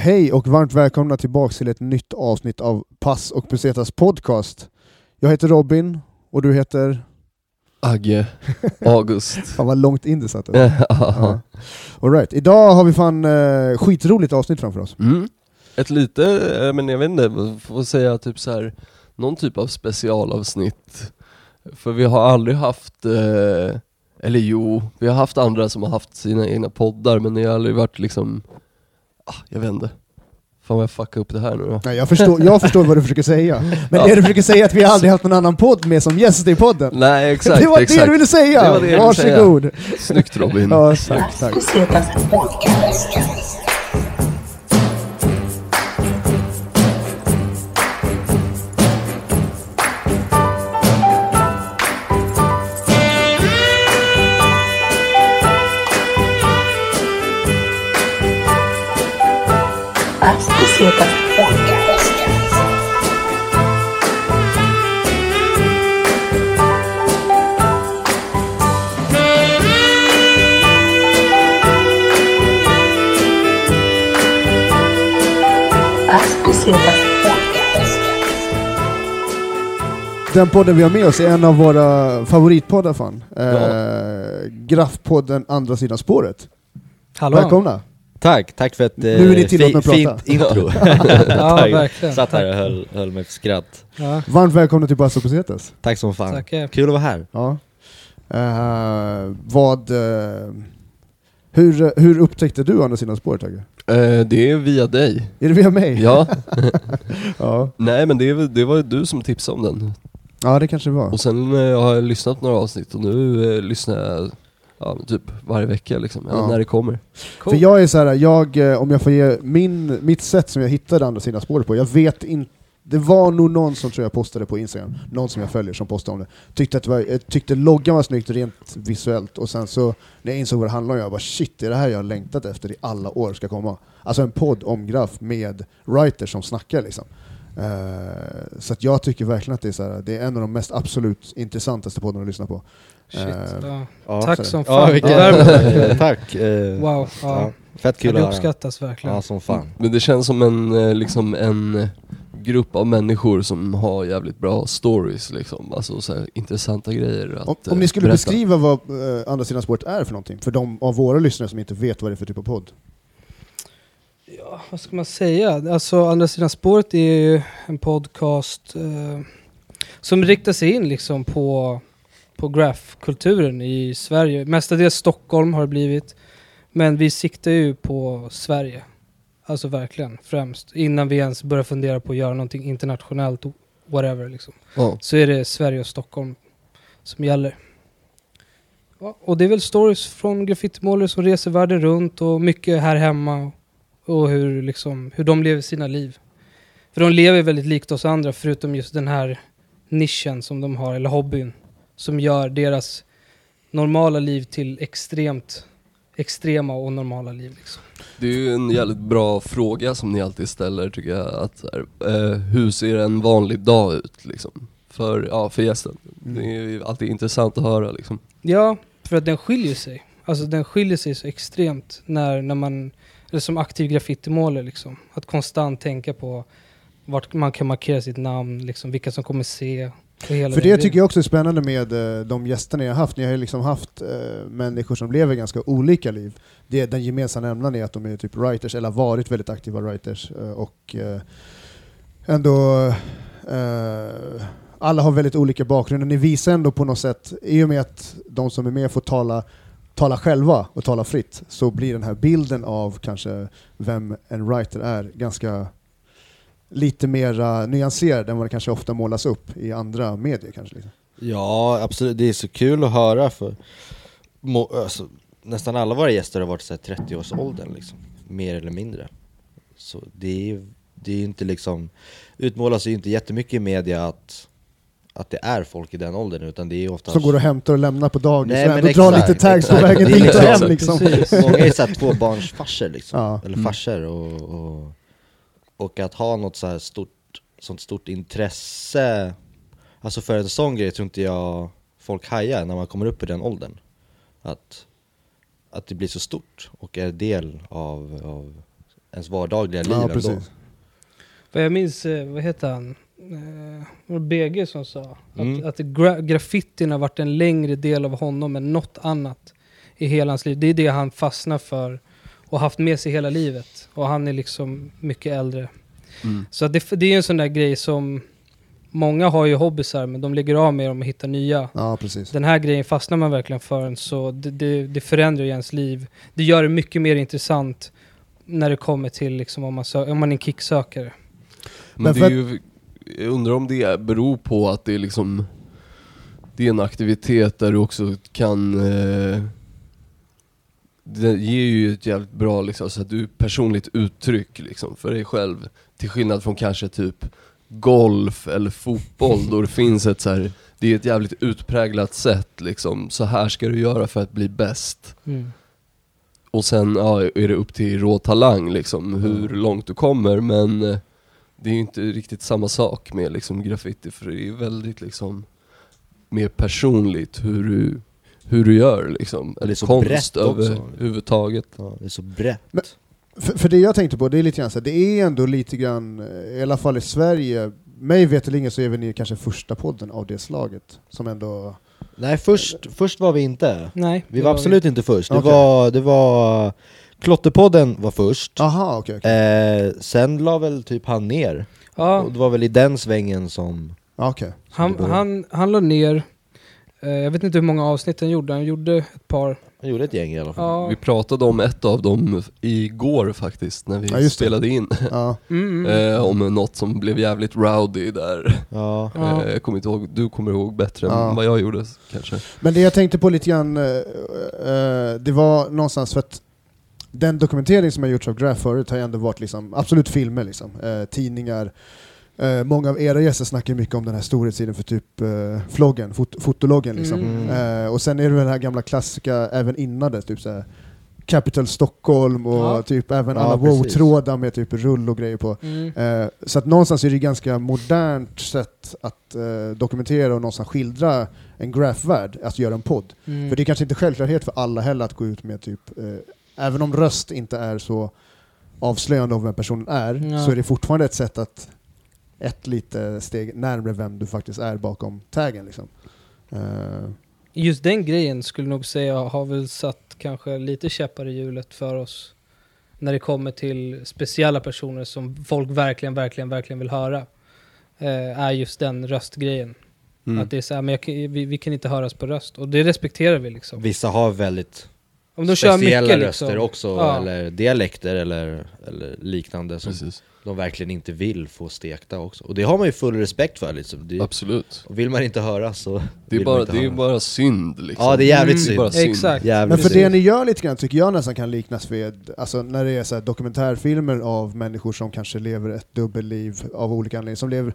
Hej och varmt välkomna tillbaka till ett nytt avsnitt av Pass och Pesetas podcast. Jag heter Robin och du heter? Agge August. Fan vad långt in det satt. ja. All right. Idag har vi fan eh, skitroligt avsnitt framför oss. mm. Ett lite, eh, men jag vet inte, får säga typ så här någon typ av specialavsnitt. För vi har aldrig haft, eh, eller jo, vi har haft andra som har haft sina egna poddar men det har aldrig varit liksom, ah, jag vet inte. Fan vad jag fuckar upp det här nu då. Nej, jag, förstår, jag förstår vad du försöker säga. Men Ja. det du försöker säga är att vi aldrig haft någon annan podd med som gäst i podden. Nej exakt, det var exakt. det du ville säga! Det var det Varsågod! Snyggt Robin. Ja, tack, tack. Podcast. Den podden vi har med oss är en av våra favoritpoddar fan. Eh, Graffpodden Andra sidan spåret. Hallå! Välkomna! Tack, tack för ett eh, Nu är ni tillåtna att prata. fint intro. Ja, Tack. verkligen. Satt här och höll, höll mig för skratt. Ja, Varmt välkomna till Pass och Pesetas. Tack som fan. tackar. Kul att vara här. Ja. Eh, vad... eh, hur, hur upptäckte du Andra sidan spåret Agge? Eh, det är via dig. Är det via mig? Ja, ja. nej men det, det var ju du som tipsade om den. Ja, det kanske det var. Och sen eh, har jag lyssnat på några avsnitt och nu eh, lyssnar jag ja, typ varje vecka liksom, Ja. när det kommer. För jag är så här, jag, eh, om jag får ge min, mitt sätt som jag hittade andra sidan spåret på, jag vet inte det var nog någon som tror jag postade på Instagram, någon som jag följer som postade om det. Tyckte att det var, jag tyckte loggan var snyggt rent visuellt, och sen så när jag insåg vad det handlade om, jag bara shit, det är det här jag har längtat efter i alla år ska komma. Alltså en podd om graff med writers som snackar liksom. Eh, så jag tycker verkligen att det är, så här, det är en av de mest absolut intressantaste poddarna att lyssna på. Shit. Eh, Ja. Ja, Tack så- som Ja, fan. eh, tack. Eh, Wow, ja. ja, fett kul det uppskattas verkligen. Ja, som fan. Men det känns som en, eh, liksom en grupp av människor som har jävligt bra stories liksom, alltså så här, intressanta grejer att Om, om ni skulle berätta. beskriva vad eh, Andra sidan spåret är för någonting, för de av våra lyssnare som inte vet vad det är för typ av podd. Ja, vad ska man säga? Alltså, Andra sidan spåret är ju en podcast eh, som riktar sig in liksom på, på graph-kulturen i Sverige. Mestadels Stockholm har det blivit. Men vi siktar ju på Sverige. Alltså verkligen, främst. Innan vi ens börjar fundera på att göra någonting internationellt, whatever liksom. Ja. så är det Sverige och Stockholm som gäller. Ja, och det är väl stories från graffitimålare som reser världen runt och mycket här hemma och hur, liksom, hur de lever sina liv. För de lever väldigt likt oss andra förutom just den här nischen som de har, eller hobbyn, som gör deras normala liv till extremt extrema och normala liv. Liksom. Det är ju en jävligt bra fråga som ni alltid ställer tycker jag, att här, eh, hur ser en vanlig dag ut liksom? För, ja, för gästen. Mm. Det är ju alltid intressant att höra liksom. Ja, för att den skiljer sig. Alltså den skiljer sig så extremt när, när man, eller som aktiv graffitimålare liksom. Att konstant tänka på vart man kan markera sitt namn, liksom, vilka som kommer se. För det tycker jag också är spännande med eh, de gäster ni har haft. Ni har ju liksom haft eh, människor som lever ganska olika liv. Det, den gemensamma nämnaren är att de är typ writers, eller har varit väldigt aktiva writers. eh, och ändå... Alla har väldigt olika bakgrunder. Ni visar ändå på något sätt, i och med att de som är med får tala tala själva och tala fritt, så blir den här bilden av kanske vem en writer är ganska lite mer nyanserad än vad det kanske ofta målas upp i andra medier. Kanske, liksom. Ja, absolut. Det är så kul att höra för må, alltså, nästan alla våra gäster har varit så här 30-årsåldern liksom. Mer eller mindre. Så det är det är inte liksom, utmålas ju inte jättemycket i media att, att det är folk i den åldern utan det är oftast Som går och hämtar och lämnar på dagis Nej, och drar lite tags på vägen dit och hem. liksom- Liksom. Precis. Många är såhär tvåbarnsfarsor liksom, Ja. eller farsor och, och, och att ha något så här stort, sånt stort intresse Alltså för en sån grej tror inte jag folk hajar när man kommer upp i den åldern Att, att det blir så stort och är del av, av ens vardagliga liv Ja, ändå. precis. För jag minns, eh, vad heter han? Eh, var BG som sa Mm. att, att gra- graffitin har varit en längre del av honom än något annat i hela hans liv. Det är det han fastnar för och haft med sig hela livet. Och han är liksom mycket äldre. Mm. Så det, det är en sån där grej som Många har ju hobbysar men de lägger av med dem och hittar nya. Ja, precis. Den här grejen fastnar man verkligen för en så det, det, det förändrar ju ens liv. Det gör det mycket mer intressant när det kommer till liksom om man, sö- om man är en kicksökare. Men, Men det är ju, jag undrar om det beror på att det är liksom Det är en aktivitet där du också kan eh, Det ger ju ett jävligt bra liksom, så att du personligt uttryck liksom för dig själv. Till skillnad från kanske typ golf eller fotboll då det finns ett så här, Det är ett jävligt utpräglat sätt liksom, så här ska du göra för att bli bäst. Mm. och sen ja, är det upp till rå talang liksom, hur långt du kommer men eh, det är ju inte riktigt samma sak med liksom graffiti för det är väldigt liksom mer personligt hur du, hur du gör liksom. är Eller så konst brett överhuvudtaget. Ja, det är så brett. Men- För, för det jag tänkte på, det är lite grann så här, det är ändå lite grann, eh, i alla fall i Sverige, mig veterligen så är vi ni kanske första podden av det slaget. Som ändå... Nej, först, först var vi inte. Nej, Vi det var absolut inte först. Det, Okej. var, det var... Klotterpodden var först. Aha, okej. okej. Eh, sen la väl typ han ner. Ja, Och det var väl i den svängen som... Okej. han, det han, han la ner, jag vet inte hur många avsnitt han gjorde, han gjorde ett par. Han gjorde ett gäng i alla fall. Ja, Vi pratade om ett av dem igår faktiskt när vi Ja, spelade in. Ja. mm, mm. eh, om något som blev jävligt rowdy där. Ja. Eh, jag kommer inte ihåg, du kommer ihåg bättre Ja. än vad jag gjorde kanske. Men det jag tänkte på lite grann, eh, eh, det var någonstans för att den dokumentering som har gjorts av Graf förut har ju ändå varit liksom, absolut filmer, liksom. eh, tidningar. Eh, många av era gäster snackar mycket om den här storhetstiden för typ eh, floggen, fot fotologgen. Liksom. Mm. Eh, och sen är det den här gamla klassiska även innan det, typ såhär Capital Stockholm och Ja. typ även alla wow-trådar med typ rull och grejer på. Mm. Eh, så att någonstans är det ganska modernt sätt att eh, dokumentera och någonstans skildra en grafvärld, att göra en podd. Mm. För det är kanske inte självklarhet för alla heller att gå ut med typ, eh, även om röst inte är så avslöjande av vem personen är, Ja. så är det fortfarande ett sätt att ett lite steg närmare vem du faktiskt är bakom taggen. Liksom. Eh, Just den grejen skulle nog säga har väl satt kanske lite käppar i hjulet för oss. När det kommer till speciella personer som folk verkligen, verkligen, verkligen vill höra. Eh, är just den röstgrejen. Mm. Att det är så här, men jag, kan- vi, vi kan inte höras på röst. Och det respekterar vi liksom. Vissa har väldigt Om de kör speciella mycket röster liksom. också, Ja. eller dialekter eller, eller liknande som Precis. De verkligen inte vill få stekta också. Och det har man ju full respekt för liksom. det, Absolut. och Vill man inte höra så Det är bara, det är bara synd liksom. Ja, det är jävligt Mm. synd. bara synd. Exakt. Jävligt Men för synd. det ni gör lite grann tycker jag nästan kan liknas vid, alltså när det är så här dokumentärfilmer av människor som kanske lever ett dubbelliv av olika anledningar, som lever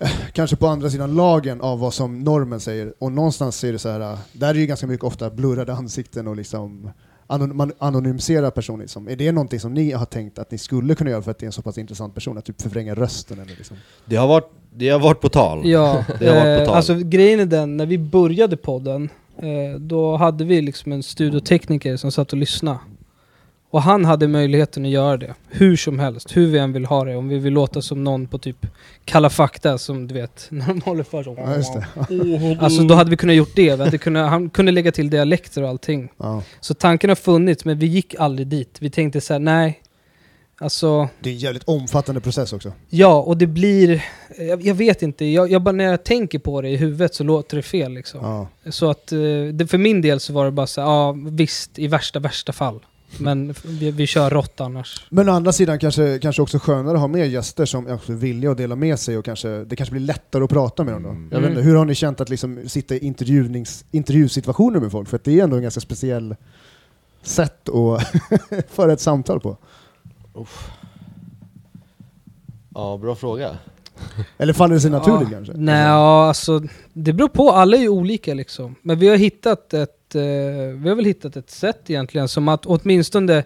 eh, kanske på andra sidan lagen av vad som normen säger. Och någonstans är det så här, eh, där är det ju ganska mycket ofta blurrade ansikten och liksom man anonymiserar personer. Liksom. Är det någonting som ni har tänkt att ni skulle kunna göra för att det är en så pass intressant person? Att typ förvränga rösten eller liksom? Det har varit, det har varit på tal. Ja, Det har varit på eh, tal. alltså grejen är den, när vi började podden, eh, då hade vi liksom en studiotekniker som satt och lyssnade. Och han hade möjligheten att göra det, hur som helst, hur vi än vill ha det. Om vi vill låta som någon på typ Kalla fakta, som du vet, när de håller för så. Ja, just det. Alltså då hade vi kunnat gjort det, vi hade kunnat, han kunde lägga till dialekter och allting. Ja. Så tanken har funnits, men vi gick aldrig dit. Vi tänkte så här: nej. Alltså, Det är en jävligt omfattande process också. Ja, och det blir... Jag, jag vet inte, jag, jag bara, när jag tänker på det i huvudet så låter det fel liksom. Ja. Så att eh, det, för min del så var det bara så här, ja visst, i värsta, värsta fall. Men vi, vi kör rått annars. Men å andra sidan kanske, kanske också skönare att ha med gäster som är villiga att dela med sig och kanske, det kanske blir lättare att prata med dem då. Mm. Jag vet inte, hur har ni känt att liksom sitta i intervjunings, intervjusituationer med folk? För att det är ändå en ganska speciell sätt att föra ett samtal på. Ja, bra fråga. Eller faller det sig naturligt ja, kanske? Nej, ja, alltså det beror på. Alla är ju olika liksom. Men vi har hittat ett, eh, vi har väl hittat ett sätt egentligen som att åtminstone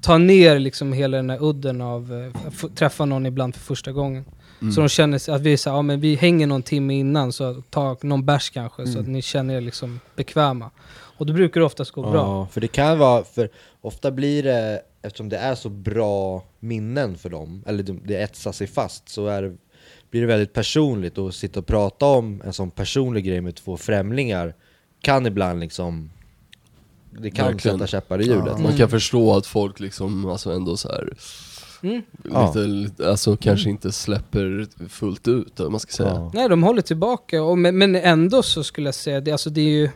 ta ner liksom hela den här udden av eh, träffa någon ibland för första gången. Mm. Så de känner sig att vi, så ja, men vi hänger någon timme innan, så ta någon bärs kanske, så Mm. att ni känner er liksom bekväma. Och då brukar det oftast gå bra. Ja, för det kan vara, för ofta blir det eftersom det är så bra minnen för dem, eller det, det etsar sig fast, så är det, blir det väldigt personligt och sitta och prata om en sån personlig grej med två främlingar kan ibland liksom det kan Verkligen. sätta käppar i hjulet. Ja. Man kan förstå att folk liksom, alltså ändå så här Mm. Ja. lite, alltså kanske inte släpper fullt ut, man ska säga. Ja. Nej, de håller tillbaka. Och, men, men ändå så skulle jag säga, det, alltså det är ju...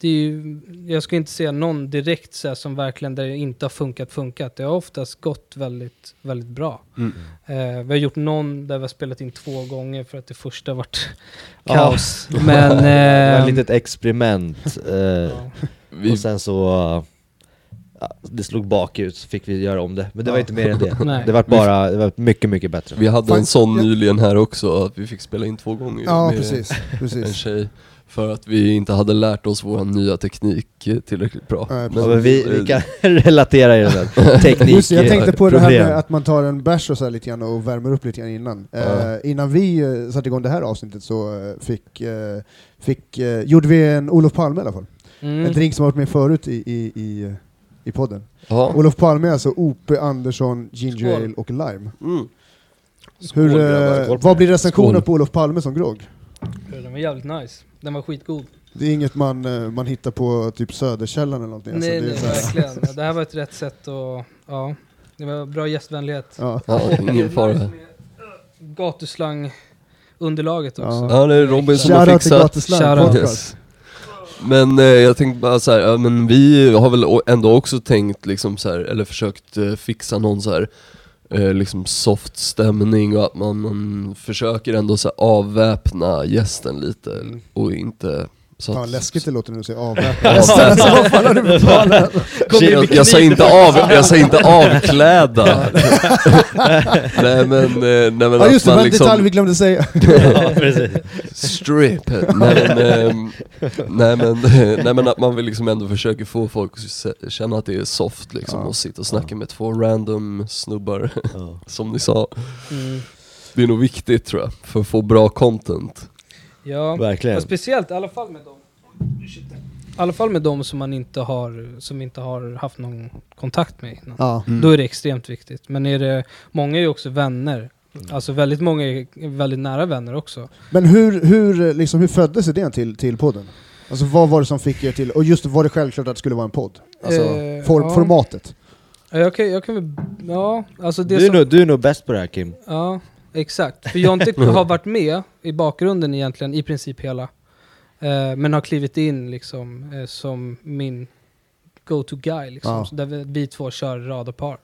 Det är ju jag skulle inte säga någon direkt så här, som verkligen där det inte har funkat, funkat. Det har oftast gått väldigt, väldigt bra. Mm. Eh, vi har gjort någon där vi har spelat in två gånger för att det första varit Ja. kaos. Men... det var Eh, ett litet experiment, eh, ja. Och sen så uh, ja, det slog bakut så fick vi göra om det, men det var Ja. inte mer än det. Det var bara, det var mycket, mycket bättre. vi hade Fan, en sån jag- nyligen här också, att vi fick spela in två gånger Ja, med precis. en precis. tjej. För att vi inte hade lärt oss vår nya teknik tillräckligt bra. Nej, Ja, men vi, vi kan relatera i den där teknik Just jag tänkte på det här med att man tar en bärs och så här lite grann och värmer upp lite grann innan. Ja. Eh, innan vi eh, satte igång det här avsnittet så eh, fick, eh, fick, eh, gjorde vi en Olof Palme i alla fall. En Mm. drink som har varit med förut i, i, i, i podden. Ja. Olof Palme är alltså O.P. Andersson, Ginger Skål. Ale och Lime. Mm. Hur, Skål, eh, på vad blir recensionen Skål. på Olof Palme som grogg? Den var jävligt nice. Den var skitgod. Det är inget man, eh, man hittar på typ Söderkällan eller någonting. nej, alltså, nej, det är så här- verkligen. Det här var ett rätt sätt att... Ja. Det var bra gästvänlighet. Ja. Ja, ingen fara. Gatuslang underlaget också. Ja. Ja, det är Robin som har fixat. Shoutout. Yes. Men eh, jag tänkte bara så här, ja, men vi har väl ändå också tänkt liksom så här, eller försökt eh, fixa någon så här eh, liksom soft stämning och att man, man försöker ändå så här avväpna gästen lite Mm. och inte så Fan läskigt det låter när du säger Avväpna. avväpna. Vad fan har du för talet? jag, jag, sa inte av, jag sa inte avkläda. nej men, eh, nej men Ja att just det, var en detalj vi liksom glömde säga. strip. nej, men, ehm, nej, men, nej men att man vill liksom ändå försöka få folk att känna att det är soft liksom Ja. och sitta och snacka med två random snubbar, som ni sa. Mm. Det är nog viktigt tror jag, för att få bra content. Ja, Verkligen. och speciellt i alla fall med dem. I alla fall med dem som man inte har, som inte har haft någon kontakt med innan. Ja. Då är det extremt viktigt. Men är det, många är ju också vänner. Alltså väldigt många är väldigt nära vänner också. Men hur, hur, liksom, hur föddes idén till, till podden? Alltså vad var det som fick er till, och just var det självklart att det skulle vara en podd? Alltså Eh, form, ja. formatet? Ja, Jag kan, jag kan väl, ja, alltså det Du är, som, nog, du är nog bäst på det här Kim. Ja, exakt. För Jonte har varit med i bakgrunden egentligen, i princip hela. Eh, men har klivit in liksom eh, som min go-to guy liksom. Ja. Så Där vi, vi två kör radarpar.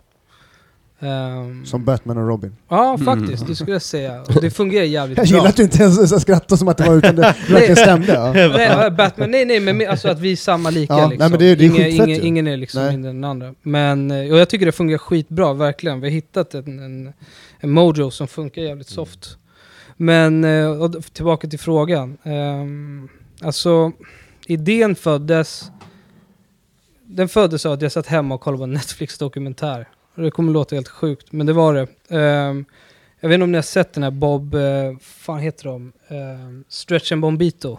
Ehm, Som Batman och Robin. Ja, faktiskt. Det skulle jag säga. Och det fungerar jävligt Jag bra. gillar att du inte ens så skrattade som att det var utan det verkligen stämde. Ja. Nej, Batman, nej nej men alltså att vi är samma lika Ja, liksom. nej, men det det är ingen, ingen, ju. ingen är liksom Nej. mindre än den andra. Men, eh, och jag tycker det fungerar skitbra, verkligen. Vi har hittat en, en, en mojo som funkar jävligt Mm. soft. Men, eh, och tillbaka till frågan. Um, alltså, idén föddes... Den föddes av att jag satt hemma och kollade på en Netflix-dokumentär. Det kommer låta helt sjukt, men det var det. Ehm, jag vet inte om ni har sett den här Bob, eh, fan heter de? Ehm, Stretch and Bombito.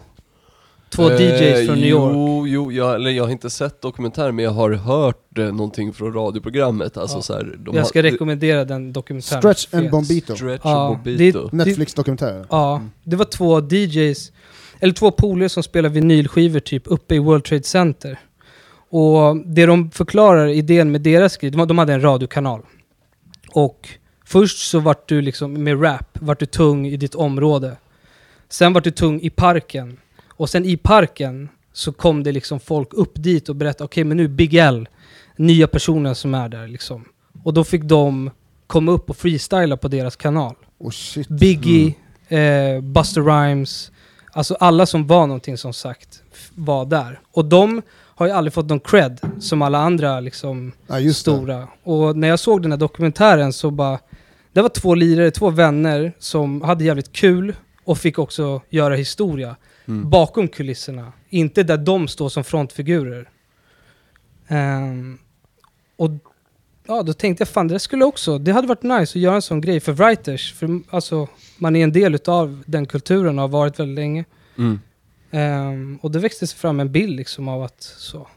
Två Eh, DJs från New York. Jo, jo jag, eller jag har inte sett dokumentären men jag har hört eh, någonting från radioprogrammet. Alltså, Ja. så här, de jag ska har, rekommendera den dokumentären. Stretch and Fet. Bombito. Stretch Ja, Bobito. det- Netflix-dokumentär. Ja, Mm. det var två DJs, eller två polare som spelar vinylskivor typ uppe i World Trade Center. Och det de förklarar, idén med deras grej, de, de hade en radiokanal. Och först så vart du liksom med rap, vart du tung i ditt område. Sen vart du tung i parken. Och sen i parken så kom det liksom folk upp dit och berättade, okej men nu Big L, nya personer som är där liksom. Och då fick de komma upp och freestyla på deras kanal. Oh shit. Biggie, eh, Buster Rhymes, alltså alla som var någonting som sagt var där. Och de har ju aldrig fått någon cred som alla andra liksom Ja, just det. stora. Och när jag såg den här dokumentären så bara, det var två lirare, två vänner som hade jävligt kul och fick också göra historia Mm. bakom kulisserna. Inte där de står som frontfigurer. Ehm, och ja, då tänkte jag fan det skulle också, det hade varit nice att göra en sån grej för writers. För alltså, man är en del utav den kulturen och har varit väldigt länge. Mm. Um, och det växte sig fram en bild liksom av att så.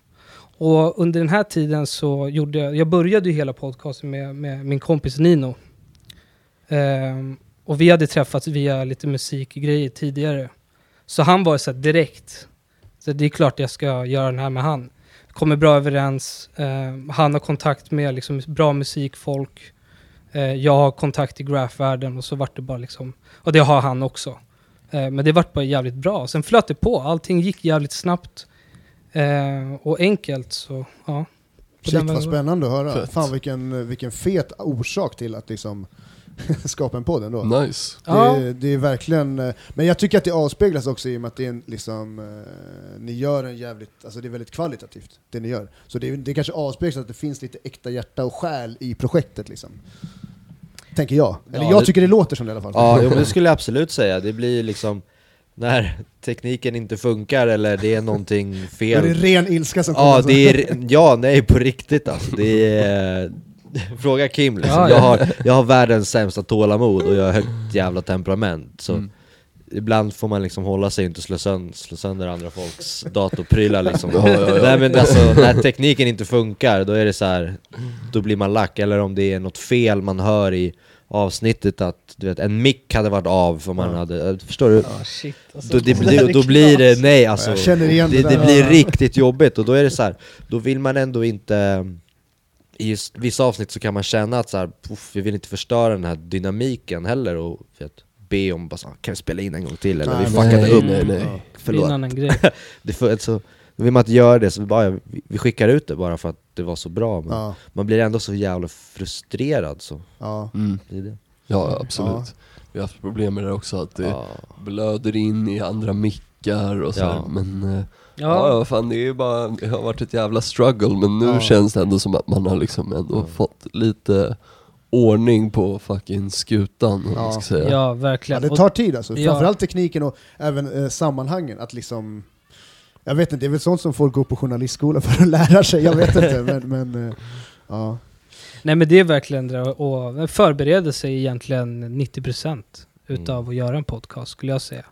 Och under den här tiden så gjorde jag, jag började ju hela podcasten med, med min kompis Nino. Um, och vi hade träffats via lite musikgrejer tidigare. Så han var så här direkt, så det är klart jag ska göra den här med han. Kommer bra överens, um, han har kontakt med liksom bra musikfolk. uh, jag har kontakt i graphvärlden och så vart det bara liksom, och det har han också. Ehm, men det vart bara jävligt bra. Sen flöt det på, allting gick jävligt snabbt. Ehm, och enkelt så, ja. Shit vad spännande att höra. Fett. Fan vilken, vilken fet orsak till att liksom skapa en podd ändå. Nice. Ja. Det, är- det är verkligen, eh, men jag tycker att det avspeglas också i och med att det är en, liksom, eh, ni gör en jävligt, alltså det är väldigt kvalitativt det ni gör. Så det, är- det kanske avspeglas att det finns lite äkta hjärta och själ i projektet liksom. Tänker jag. Eller Ja, jag det- tycker det låter som det i alla fall. Ja, jo, men det skulle jag absolut säga. Det blir liksom när tekniken inte funkar eller det är någonting Men fel. det är ren ilska som kommer. Ja, alltså. det är, ja, nej på riktigt alltså. Det är, fråga Kim liksom. Ja, Jag, ja. har, jag har världens sämsta tålamod och jag har högt jävla temperament. Så Mm. Ibland får man liksom hålla sig och inte slå sönder, slå sönder andra folks datorprylar liksom. Ja, ja, ja. Nej men alltså, när tekniken inte funkar, då är det så här, då blir man lack. Eller om det är något fel man hör i avsnittet att du vet, en mick hade varit av för man Ja. hade, förstår du? Ja, shit. Alltså, Då, det, då blir det, nej alltså, Jag känner igen det, det det blir riktigt jobbigt och då är det så här, då vill man ändå inte i just vissa avsnitt så kan man känna att så här, puff, vi vill inte förstöra den här dynamiken heller och vet, be om bara så, kan vi spela in en gång till eller Nej, vi fuckade nej, upp, nej, nej. Det är en förlåt. annan grej. Det för, så, då vill man inte göra det så vi bara, ja, vi, skickar ut det bara för att det var så bra men Ja, man blir ändå så jävla frustrerad så ja. Mm. det är det. Ja, absolut. Vi har haft problem med det också, att det Ja. blöder in i andra mickar och så här. Ja. Men eh, ja. Ja, ja, fan det är ju bara, det har varit ett jävla struggle men nu Ja. känns det ändå som att man har liksom ändå Ja. fått lite ordning på fucking skutan, Ja. ska säga. ja, ja, verkligen. det Och- tar tid alltså. Ja. Framförallt tekniken och även eh, sammanhangen. Att liksom, jag vet inte, det är väl sånt som folk går på journalistskola för att lära sig. Jag vet inte, men, men eh, ja. Nej men det är verkligen det, och förbereda sig egentligen 90% utav Mm. att göra en podcast skulle jag säga.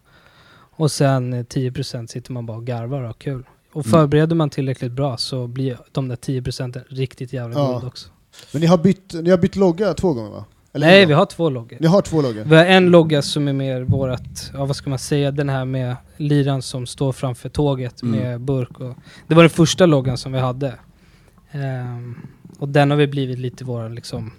Och sen eh, 10% sitter man bara och garvar och har kul. Och Mm. förbereder man tillräckligt bra så blir de där 10% riktigt jävla Ja. guld också. Men ni har, bytt, ni har bytt logga två gånger va? Eller Nej, vi har två loggor. Ni har två loggor? Vi har en logga som är mer vårat, ja vad ska man säga, den här med liran som står framför tåget Mm. med burk och... Det var den första loggan som vi hade. Ehm, och den har vi blivit lite våran liksom...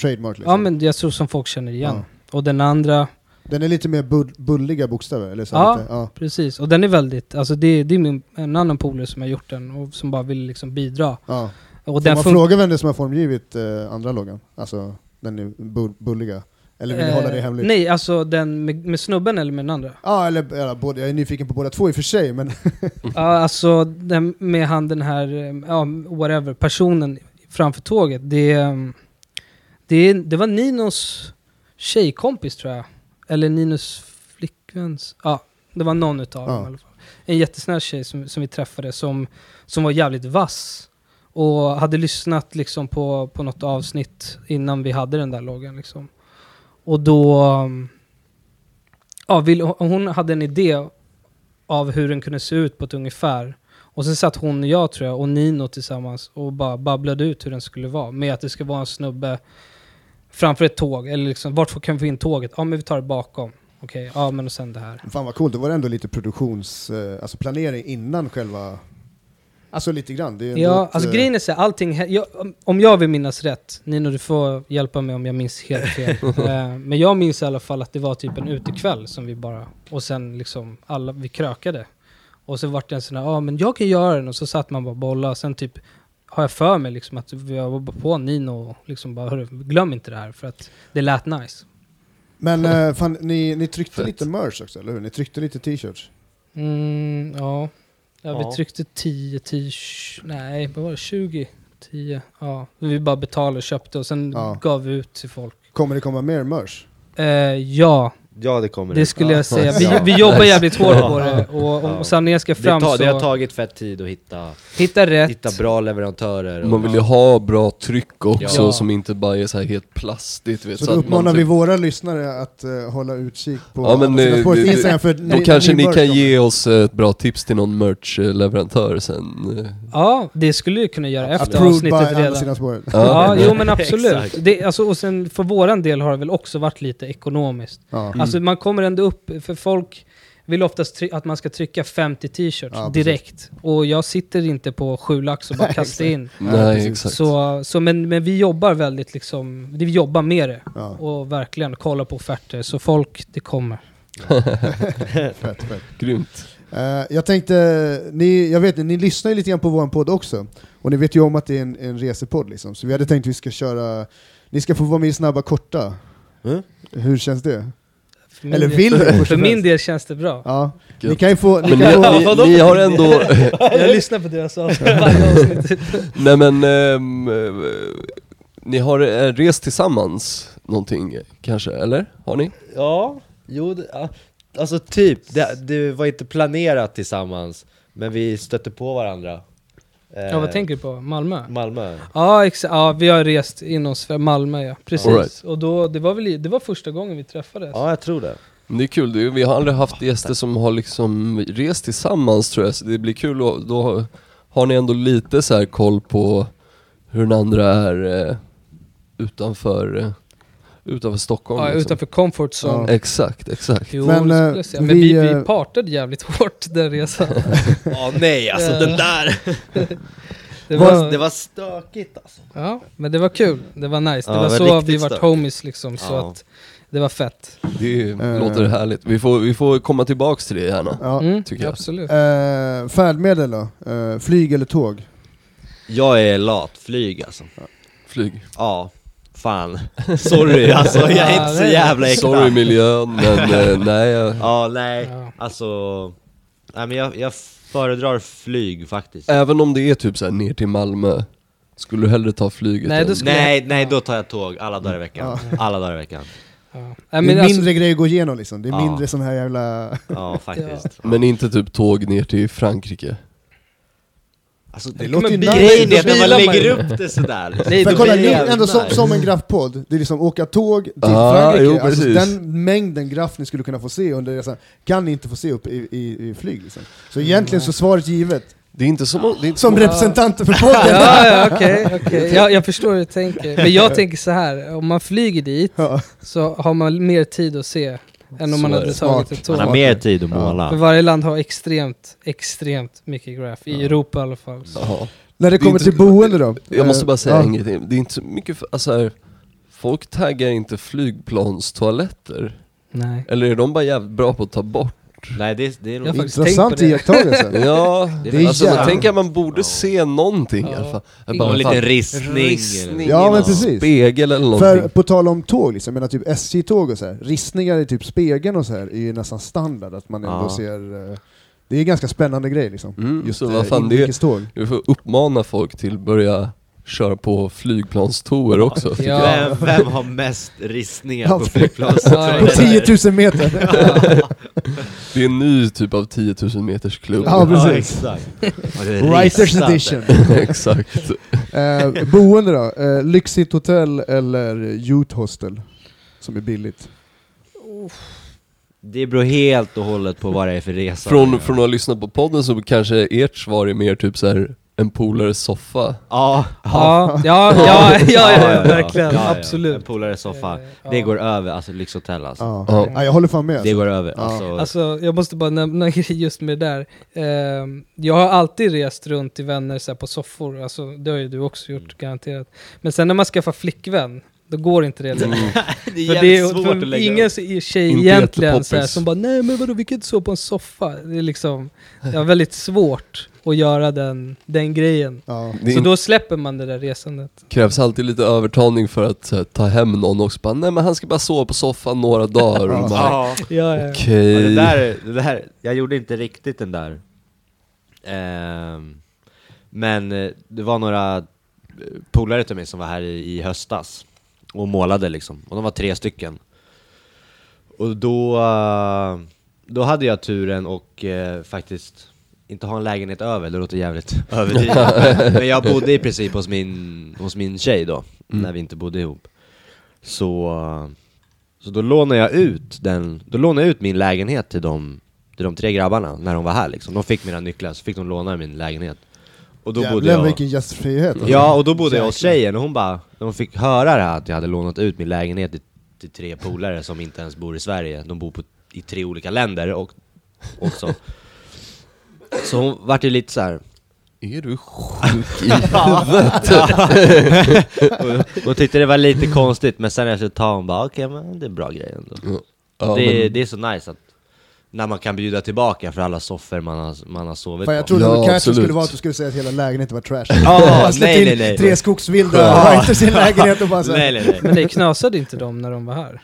Trademark liksom. Ja men jag tror som folk känner igen. Ja. Och den andra, Den är lite mer bull, bulliga bokstäver, eller så Ja. lite, ja. precis. Och den är väldigt, alltså det, det är min, en annan polare som har gjort den och som bara vill liksom bidra. ja. Och Får man fråga vem det är som har formgivit eh, andra loggan? Alltså, den bull, bulliga. Eller vill ni hålla det Eh, hemligt? Nej, alltså den med, med snubben eller med den andra? Ja, eller ja, både, jag är nyfiken på båda två i och för sig, men Ja, alltså den, med han den här, eh, ja whatever, personen framför tåget. Det, eh, det, det var Ninos tjejkompis tror jag. Eller Ninos flickväns, ja det var någon utav dem i alla fall. En jättesnäll tjej som, som vi träffade som, som var jävligt vass. Och hade lyssnat liksom på, på något avsnitt innan vi hade den där loggan liksom. Och då, ja, vill, hon hade en idé av hur den kunde se ut på ett ungefär. Och sen satt hon och jag tror jag och Nino tillsammans och bara babblade ut hur den skulle vara. Med att det ska vara en snubbe framför ett tåg. Eller liksom, vart kan vi få in tåget? Ja men vi tar det bakom. Okej, ja men och sen det här. fan vad coolt. Det var ändå lite produktions... Eh, alltså planering innan själva... Alltså lite grann. Ja, ett, alltså eh, grejen är så här, allting, jag, om- jag vill minnas rätt, Nino du får hjälpa mig om jag minns helt fel. eh, men jag minns i alla fall att det var typ en utekväll som vi bara, och sen liksom alla, vi krökade. Och så vart det en sån här, ja men jag kan göra den, och så satt man bara och bollade, sen typ har jag för mig liksom att vi var på Nino och liksom bara, hörru, glöm inte det här för att det lät nice. Men eh, fan, ni, ni tryckte Fett. lite merch också, eller hur? Ni tryckte lite t-shirts. Mm, ja. Ja, vi tryckte 10, 10, nej vad var det, 20, 10, ja. Vi bara betalade och köpte och sen Ja. gav vi ut till folk. Kommer det komma mer merch? Eh, ja, Ja det kommer Det skulle jag säga. Vi, vi jobbar jävligt hårt på det och om sanningen ska det, fram tar, det har så tagit fett tid att hitta, hitta rätt. hitta bra leverantörer och, Man vill ju ha bra tryck också Ja. som inte bara är så här helt plastigt vet, Så då att man uppmanar typ- vi våra lyssnare att eh, hålla utkik på Ja, men, eh, spåret det- Instagram, för Då kanske ni kan ge oss ett bra tips till någon merch-leverantör sen. eh. Ja, det skulle du kunna göra efter avsnittet andra redan. Ja, jo men absolut. Det, alltså, och sen för våran del har det väl också varit lite ekonomiskt. Ja. Alltså man kommer ändå upp, för folk vill oftast att man ska trycka 50 t-shirts Ja, precis. direkt. Och jag sitter inte på sju lax och bara kastar in. Nej, exakt. Så, så men, men vi jobbar väldigt liksom, vi jobbar med det. Ja. Och verkligen kollar på offerter. Så folk, det kommer. Fett, fett. Grymt. Eh, jag tänkte, ni, jag vet ni lyssnar ju lite grann på vår podd också, och ni vet ju om att det är en, en resepodd liksom, så vi hade tänkt att vi ska köra, ni ska få vara med i Snabba Korta. Mm. Hur känns det? Eller vill ni? För min del känns det bra. Ja, ni kan ju få... Ni Men kan ni, få ni, ni har ändå... Jag lyssnar på deras avsnitt varje avsnitt. Nej men, ehm, eh, ni har eh, rest tillsammans någonting kanske, eller? Har ni? Ja, jo det, ja, alltså typ, det, det var inte planerat tillsammans Men vi stötte på varandra Ja, vad tänker du på? Malmö? Malmö Ja, exa- ja, vi har rest in oss för Malmö ja, precis. Right. Och då, det var väl i- det var första gången vi träffades. Ja jag tror det Men Det är kul, det är, vi har aldrig haft gäster som har liksom rest tillsammans tror jag, så det blir kul och då har ni ändå lite så här koll på hur den andra är eh, utanför, eh, utanför Stockholm Ja, liksom. utanför comfort zone. Exakt, exakt. Jo, Men, eh. Men vi, vi, vi eh, partade jävligt hårt den resan. Ja nej alltså Eh. den där Det var, Det var stökigt alltså Ja, men det var kul. Det var nice. Det Ja, var det så var riktigt vi vart homies liksom, så Ja. att det var fett. Det Eh. låter härligt. Vi får, vi får komma tillbaks till det gärna. Ja. Mm, tycker jag. Absolut. Eh, färdmedel då? Eh, flyg eller tåg? Jag är lat, flyg alltså Flyg. Ja, fan. Sorry alltså, jag är inte så jävla äkta. Sorry miljön, men eh, nej jag, Ja nej, alltså Nej men jag, jag föredrar flyg faktiskt. Även om det är typ så här ner till Malmö, skulle du hellre ta flyget Nej, än- skulle- Nej, nej då tar jag tåg alla dagar i veckan. Alla dagar i veckan. Ja. Nej, Det är alltså, mindre grejer att gå igenom liksom, det är Ja. mindre sån här jävla... Ja faktiskt. Men inte typ tåg ner till Frankrike? Alltså, Det det låter ju. Grejen är att när man lägger upp det sådär liksom. Nej, För kolla, ni ändå som, som en graffpodd, det är liksom åka tåg till Ah, Frankrike, jo, alltså den mängden graff ni skulle kunna få se under resan kan ni inte få se upp i, i, i flyg liksom. Så egentligen så svaret givet, Det är inte som, det är inte som representanter för podden! Ja, ja okej, okej. Jag, jag förstår hur du tänker. Men jag tänker så här, om man flyger dit Ja. så har man mer tid att se än om Så man hade det. tagit Smart. ett tåg. Man har mer tid att Ja. måla För varje land har extremt, extremt mycket graf. I Europa i alla fall. Så. Jaha. När det Det kommer inte- till boende då? Jag måste bara Eh, säga ja. en grej, det är inte så mycket, för, alltså här, folk taggar inte flygplanstoaletter. Nej. Eller är de bara jävligt bra på att ta bort? Nej det, det är nog Intressant iakttagelse. Ja, Det är alltså man jävligt- tänker att man borde se någonting i Ja. alla fall. Någon fan, liten ristning, ristning Ja, i men precis. spegel eller För någonting. på tal om tåg, liksom, jag menar typ SJ-tåg och så här, ristningar i typ spegeln och så här är ju nästan standard att man ändå Ja. ser eh, Det är en ganska spännande grej liksom. Mm, Just så eh, vad fan, det- inrikeståg. Vi får uppmana folk till att börja köra på flygplanstour också. Ja. Vem, vem har mest ristningar Ja, på på- flygplan? Ja, På exakt. 10 000 meter! Det är en ny typ av 10 000 meters klubb. Ja, precis. exakt det är Writers edition! Exakt. Eh, boende då? Eh, lyxigt hotell eller youth hostel? Som är billigt. Det beror helt och hållet på vad det är för resa Från, från att ha lyssnat på podden så kanske ert svar är mer typ så här en polares soffa. Ja, Ja, ja, ja, ja, ja, verkligen. Ja, ja. En Absolut. polares soffa, det går över, alltså lyxhotell alltså Ja. Ja. Ja, jag håller fan med. Det går över, Ja. alltså, Alltså, jag måste bara nämna just med det där. Ehm, jag har alltid rest runt till vänner så här, på soffor, alltså, det har ju du också gjort garanterat. Men sen när man skaffar flickvän, då går inte det längre. det är för det är svårt för att lägga ingen tjej Inte egentligen så här, som bara nej men vadå vi kan inte sova på en soffa. Det är liksom, det är väldigt svårt att göra den, den grejen. Ja. Så då släpper man det där resandet. krävs alltid lite övertalning för att här, ta hem någon också. Bara, Nej men han ska bara sova på soffan några dagar. Och Ja. bara, Ja, Ja, ja. Okej. Ja, det, där, det där, jag gjorde inte riktigt den där Ehm, Men eh, det var några eh, polare till mig som var här i, i höstas Och målade liksom, och de var tre stycken. Och då, eh, då hade jag turen och eh, faktiskt inte ha en lägenhet över, det låter jävligt. Överdrivet Men jag bodde i princip hos min, hos min tjej då, när vi inte bodde ihop. Så, eh, så då lånade jag ut den, då lånade jag ut min lägenhet till de, till de tre grabbarna när de var här liksom. De fick mina nycklar, så fick de låna min lägenhet Och då bodde Jävlar jag vilken gästfrihet. Ja, och då bodde jag hos tjejen och hon bara, när hon fick höra det här att jag hade lånat ut min lägenhet till, till tre polare som inte ens bor i Sverige, de bor på, i tre olika länder och, också Så hon vart ju lite så här. Är du sjuk i huvudet? och hon tyckte det var lite konstigt men sen efter ett tag hon bara okej men det är en bra grej ändå Ja, det, men, det är så nice att när man kan bjuda tillbaka för alla soffor man har, man har sovit Fan, jag på trodde Ja, ja, absolut. skulle vara att du skulle säga att hela lägenheten var trash. Ja, Bara nej, in nej, nej. Tre skogsvilda Ja. i en lägenhet och bara så här, Nej nej nej Men det knasade inte de när de var här?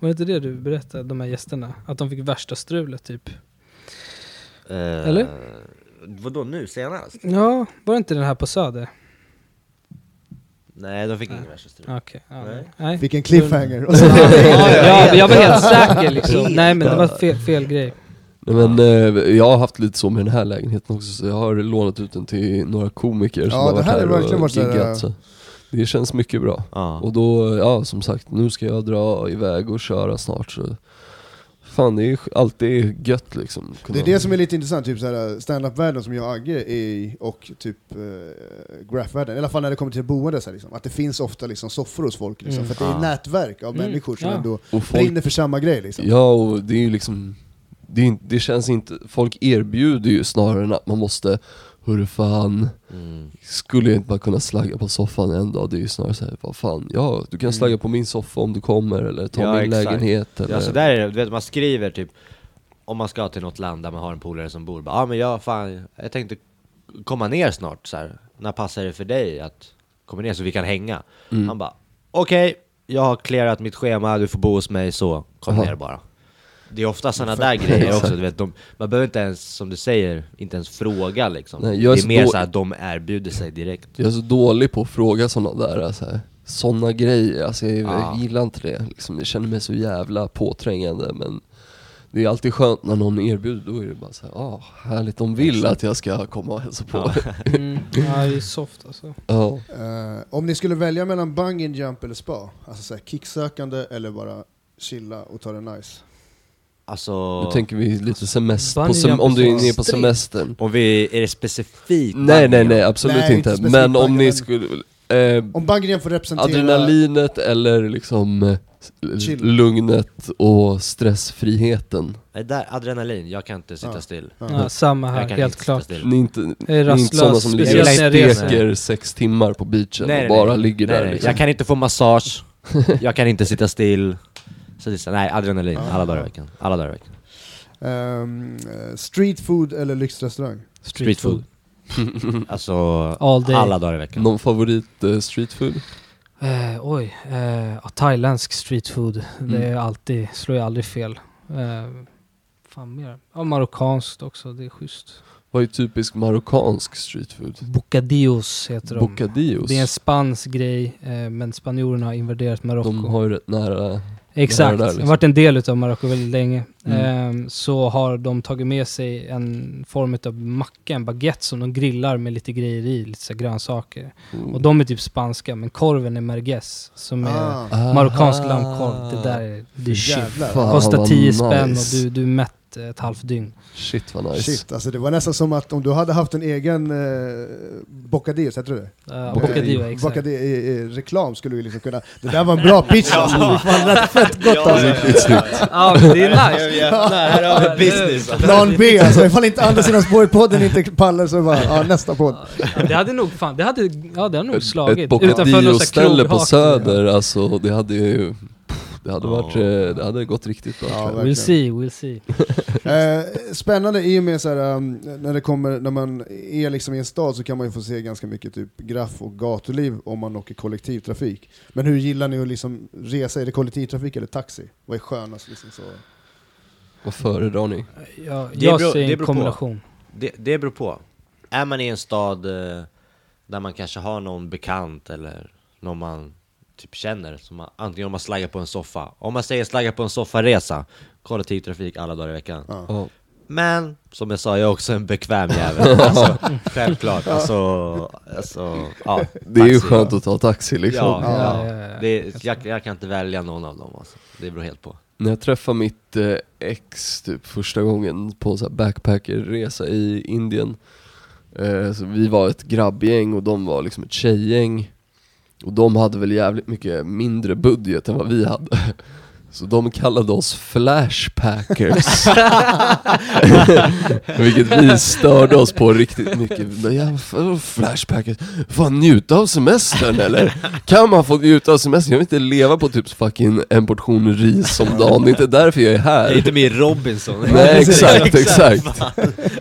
Var det inte det du berättade, de här gästerna? Att de fick värsta strulet typ? Eller? Eller? Vadå nu senast? Ja, var det inte den här på Söder? Nej de fick ingen värsta strul Okej, ja, Nej. nej. vilken cliffhanger. Och så, Ja, jag var helt säker liksom. Nej men det var fel, fel grej. Nej, men eh, jag har haft lite så med den här lägenheten också, så jag har lånat ut den till några komiker som Ja, har det varit här här, och giggat. Så. Det känns mycket bra. Ja. Och då, ja som sagt, nu ska jag dra iväg och köra snart så Fan det är ju alltid gött liksom. det är det som är lite intressant, typ såhär, stand-up-världen som jag och Agge är i, och typ uh, graph-världen, i alla fall när det kommer till boende, så här, liksom, att det finns ofta liksom, soffor hos folk, liksom, Mm. för att det är Ja. nätverk av Mm, människor som ja. ändå folk, brinner för samma grej. Liksom. Ja och det är ju liksom det, är, inte- det känns inte, folk erbjuder ju snarare än att man måste Hörru fan, Mm. skulle jag inte bara kunna slagga på soffan en dag? Det är ju snarare såhär, vad fan, ja du kan slagga på min soffa om du kommer eller ta Ja, min exakt. lägenhet eller Ja så där är det, du vet man skriver typ Om man ska till något land där man har en polare som bor, ja ah, men jag fan, jag tänkte komma ner snart så här. när passar det för dig att komma ner så vi kan hänga? Mm. Han bara, okej, jag har clearat mitt schema, du får bo hos mig så, kom Aha. ner bara Det är ofta sådana där grejer också, du vet, de, man behöver inte ens, som du säger, inte ens fråga liksom Nej, jag är Det är så mer då- så att de erbjuder sig direkt Jag är så dålig på att fråga sådana där, alltså, såna grejer, alltså, jag, Ja. jag gillar inte det. Liksom, jag känner mig så jävla påträngande men det är alltid skönt när någon erbjuder, då är det bara såhär, ah, härligt, de vill att jag ska komma och hälsa på. Ja. Mm. Ja, det är soft alltså. Ja. Eh, om ni skulle välja mellan bungee jump eller spa, alltså så här, kicksökande eller bara chilla och ta det nice? Alltså, Nu tänker vi lite semester, sem- om du är nere på semestern. om vi, är det specifikt Nej nej nej, absolut Nej, inte inte. Men om ni skulle, eh, Om jump får representera... adrenalinet eller liksom eh, Chill. lugnet och stressfriheten. Nej, där, adrenalin, jag kan inte sitta Ja. still Ja. Ja, samma här, Jag kan helt inte klart. sitta still. Ni är inte, är inte sådana som ligger och steker sex timmar på beachen och bara ligger nej, där nej. liksom. Jag kan inte få massage, jag kan inte sitta still så det är så, nej adrenalin, alla dagar i veckan, alla dagar i veckan eh, street food eller lyxrestaurang? Street food Alltså, All day. alla dagar i veckan Någon favorit eh, street food? Eh, oj, ja, thailändsk street food. Det är Mm. alltid, slår ju aldrig fel. Eh, fan mer? Ja, marockanskt också, det är schysst. Vad är typisk marockansk street food? Bocadillos heter de. Bocadillos? Det är en spansk grej, eh, men spanjorerna har invaderat Marocko. De har ju rätt nära Exakt, där, det liksom. varit en del utav Marocko väldigt länge. Mm. Ehm, så har de tagit med sig en form av macka, en baguette som de grillar med lite grejer i, lite så grönsaker. Oh. Och de är typ spanska, men korven är merguez, som är Ah. marockansk Aha. lammkorv. Det där är, det är shit. Kostar vad 10 spänn nice. och du, du är mätt ett halvt dygn. Shit vad nice. Shit, alltså det var nästan som att om du hade haft en egen eh, bocadillos, heter det? Uh, Bocadillo, Bocadillo, Eh, exakt. Bocadillo, eh, reklam skulle vi liksom kunna... Det där var en bra pitch alltså! Fan, det lät fett gott alltså! Ja, det är nice. här har vi business Plan B alltså, ifall inte andra sidan spår-podden inte pallar så bara, ja nästa podd. Ja, det hade nog fan, det hade, ja det hade nog Ett, slagit. ett Bocadillo-ställe på. Söder, alltså det hade ju... Det hade, varit, eh, det hade gått riktigt bra Ja, tror jag. verkligen. We'll see, we'll see. Eh, spännande i och med så här, um, när det kommer, när man är liksom i en stad så kan man ju få se ganska mycket typ graff och gatuliv om man åker kollektivtrafik. Men hur gillar ni att liksom resa? Är det kollektivtrafik eller taxi? Vad är skönast? Liksom så? Vad föredrar ni? Jag, Det jag beror- det en beror på. kombination. det, det beror på Är man i en stad eh, där man kanske har någon bekant eller någon man typ känner, som man, antingen om man slaggar på en soffa. Om man säger slagga på en soffaresa, kollektivtrafik alla dagar i veckan. Ja. Men, som jag sa, jag är också en bekväm jävel. alltså, självklart. Alltså, alltså, ja, Det är ju skönt att ta taxi liksom. Ja, Ja, ja. Det är, jag, jag kan inte välja någon av dem alltså. Det beror helt på. När jag träffade mitt eh, ex typ första gången på här backpackerresa i Indien eh, så Vi var ett grabbgäng och de var liksom ett tjejgäng Och de hade väl jävligt mycket mindre budget än vad vi hade Så de kallade oss flashpackers Vilket vi störde oss på riktigt mycket ja, Flashpackers, fan njuta av semestern eller? Kan man få njuta av semestern? Jag vill inte leva på typ fucking en portion ris om dagen, det är inte därför jag är här Jag är inte med i Robinson. Nej exakt, exakt.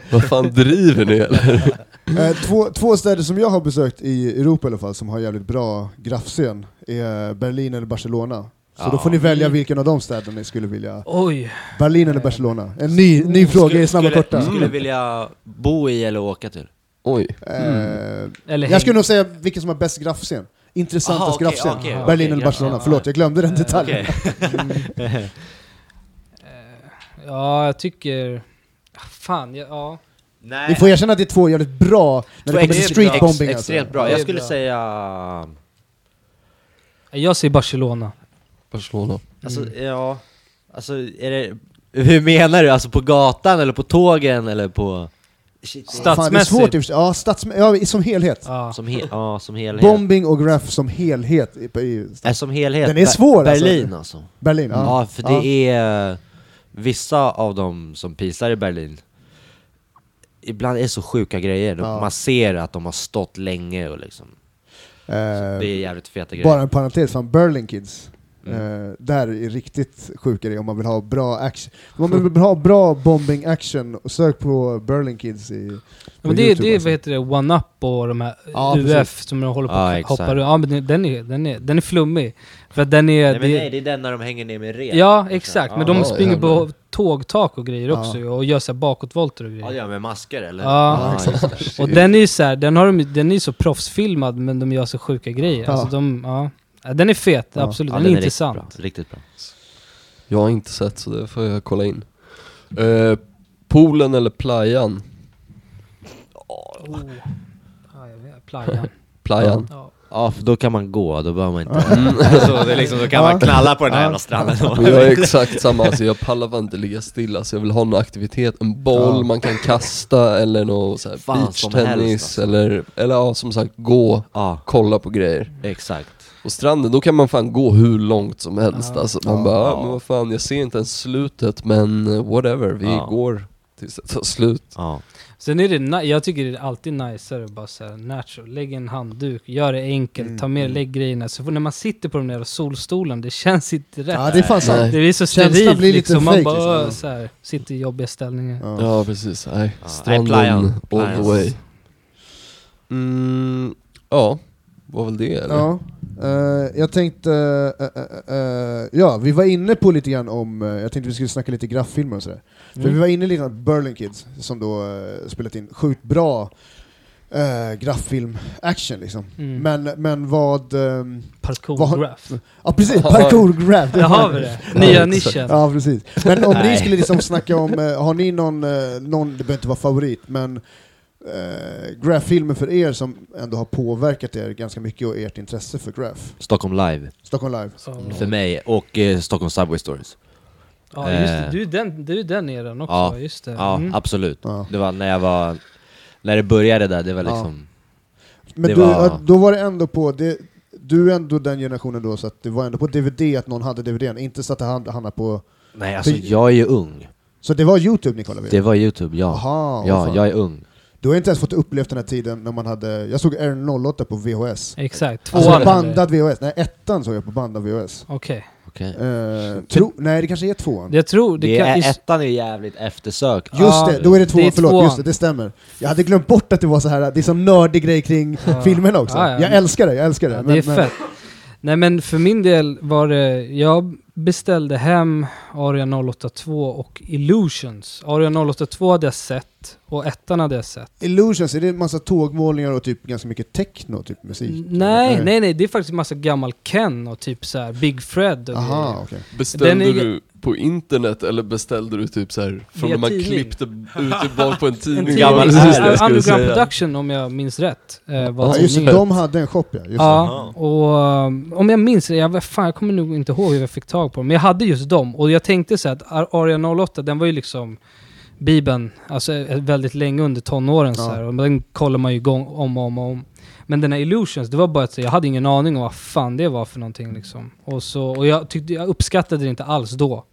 Vad fan driver ni eller? Eh, två, två städer som jag har besökt i Europa i alla fall, som har jävligt bra graffscen, är Berlin eller Barcelona. Så då Ja. får ni välja vilken av de städerna ni skulle vilja. Oj. Berlin eller Barcelona? En ny, ny fråga i snabba skulle, korta. Skulle vilja bo i eller åka till? Oj. Eh, Eller jag skulle nog säga vilken som har bäst graffscen. Intressantast okej, graffscen. okej, okej, Berlin eller Barcelona. ja, Förlåt, jag glömde den detaljen. Okej. Ja, jag tycker... Fan, ja, ja. Nej. Ni får erkänna att det är två jävligt bra när det kommer till Extremt street bra. bombing Ex- alltså. Extremt bra. Ja, Jag skulle bra. säga... Jag säger Barcelona. Barcelona. Alltså, ja... Alltså, är det... Hur menar du? Alltså på gatan eller på tågen eller på... Shit, Fan, det är Stadsmässigt. svårt. Ja, stadsmä- ja, som helhet. Ja. Som, he ja, som helhet. Bombing och graff som helhet i, i Äh, som helhet. Den är Ber- svår, alltså. Berlin alltså. Berlin. Ja. Ja, för det är... Vissa av dem som pisar i Berlin Ibland är det så sjuka grejer, Ja. man ser att de har stått länge och liksom Eh, Det är jävligt feta grejer Bara en parentes, fan Berlin Kids. Mm. Eh, där är riktigt sjuka det om man vill ha bra action. Om man vill ha bra bombing action, och sök på Berlin Kids i Men det, är- YouTube, det alltså. vad heter det, One Up och de här Ja, UF precis. som de håller på Ja, att hoppa runt. Ja men den är, den, är, den är flummig. För att den är... Nej men det, nej, det är den när de hänger ner med rep Ja, exakt. Men de springer jävlar. på tågtak och grejer också och gör så här bakåtvolter och Ja, grejer. ja med masker eller? Ja, det. Och den är ju så här, den, har de, den är ju så proffsfilmad men de gör så sjuka grejer. Ja. Alltså de, ja. Den är fet, absolut. Ja, den är riktigt intressant. bra, Riktigt bra Jag har inte sett så det får jag kolla in. Eh, poolen eller playan? Oh. Vet. Playan. Playan. Ja. Ja, för då kan man gå, då behöver man inte så det är liksom, Då kan man knalla på den här jävla stranden Men jag är exakt samma, alltså jag pallar bara inte ligga stilla så jag vill ha någon aktivitet, en boll Ja. man kan kasta eller något så här Fan, som beachtennis helst, alltså. eller, eller ja som sagt gå, Ja, kolla på grejer. exakt Och stranden, då kan man fan gå hur långt som helst Ja. alltså man Ja. bara, Ja. ja. men vad fan jag ser inte ens slutet men eh, whatever, vi Ja. går tills det tar slut. Ja, Sen är det, jag tycker det är alltid najsare att bara säga natural, lägg en handduk, gör det enkelt, Mm, ta med mm. lägg grejerna. Så när man sitter på de där solstolarna, det känns inte rätt. Ja det är fan sant. Nej. Det blir så Känslan sterilt blir lite liksom, man fake, bara liksom. så här, sitter i jobbiga ställningar. Ja. Ja precis, nej. Ja. Nej, Stranden playan. all Playan. the way. Mm, ja, var väl det eller? Ja, eh, jag tänkte, eh, eh, ja vi var inne på lite grann om, jag tänkte vi skulle snacka lite grafffilmer och sådär. För Mm. vi var inne lite grann på Berlin Kids, som då uh, spelat in sjukt bra uh, grafffilm action liksom. Mm. Men, men vad, ehm, Parkour vad- graph. ja precis, Ja. parkour graff. Där har vi det. Nya nischen. Ja precis. Men om ni skulle liksom snacka om, har ni någon, någon, det behöver inte vara favorit, men uh, graph-filmer för er som ändå har påverkat er ganska mycket och ert intresse för graph? Stockholm live Stockholm Live. Så, för mig, och eh, Stockholm Subway Stories ja, just det. Eh. Du är den, du är den eran också, Ja. just det. Ja, Mm. absolut Ja. Det var när jag var, när det började där, det var Ja. liksom Men Det du, var- ja, då var det ändå på, det, du är ändå den generationen då, så att det var ändå på DVD att någon hade DVDn, inte så att det hamnade på... Nej alltså För- jag är ju ung Så det var Youtube ni kollade Det vid? var youtube, ja Aha, vad Ja, fan. jag är ung Du har inte ens fått uppleva den här tiden när man hade, jag såg R08 på VHS. Exakt. Alltså Tvåan eller? bandad VHS, nej ettan såg jag på bandad VHS. Okej. Okej Eh, tro, nej det kanske är tvåan. Jag tror det, Det kan... är, ettan är jävligt eftersökt Just Ja, det, då är det tvåan, det är förlåt, tvåan. just det, det stämmer. Jag hade glömt bort att det var så här, det är sån nördig grej kring Ja. filmerna också. Ja, ja. Jag älskar det, jag älskar det. Ja, men- det är men- fett. Nej men för min del var det, jag beställde hem Aria 082 och Illusions. Aria 082 hade jag sett och ettan hade jag sett. Illusions, är det en massa tågmålningar och typ ganska mycket techno, typ musik? Nej, eller? nej, nej, det är faktiskt massa gammal Ken och typ så här Big Fred och Aha, grejer. okej. Beställde är- du på internet eller beställde du typ så här från när man tidning. klippte ut tillbaka på en tidning? En tidning, Gammal det skulle Underground säga. Production om jag minns rätt. Uh, var Ja, just det, de hade en shop ja. Just Ja, och um, om jag minns det, jag, fan, jag kommer nog inte ihåg hur jag fick tag på dem, men jag hade just dem. Och jag tänkte så att Ar- Aria 08, den var ju liksom Bibeln, alltså eh, väldigt länge under tonåren så Ja. här, och den kollar man ju igång om och om och om. Men den här Illusions, det var bara att jag hade ingen aning om vad fan det var för någonting liksom. Och, så, och jag, tyckte, jag uppskattade det inte alls då.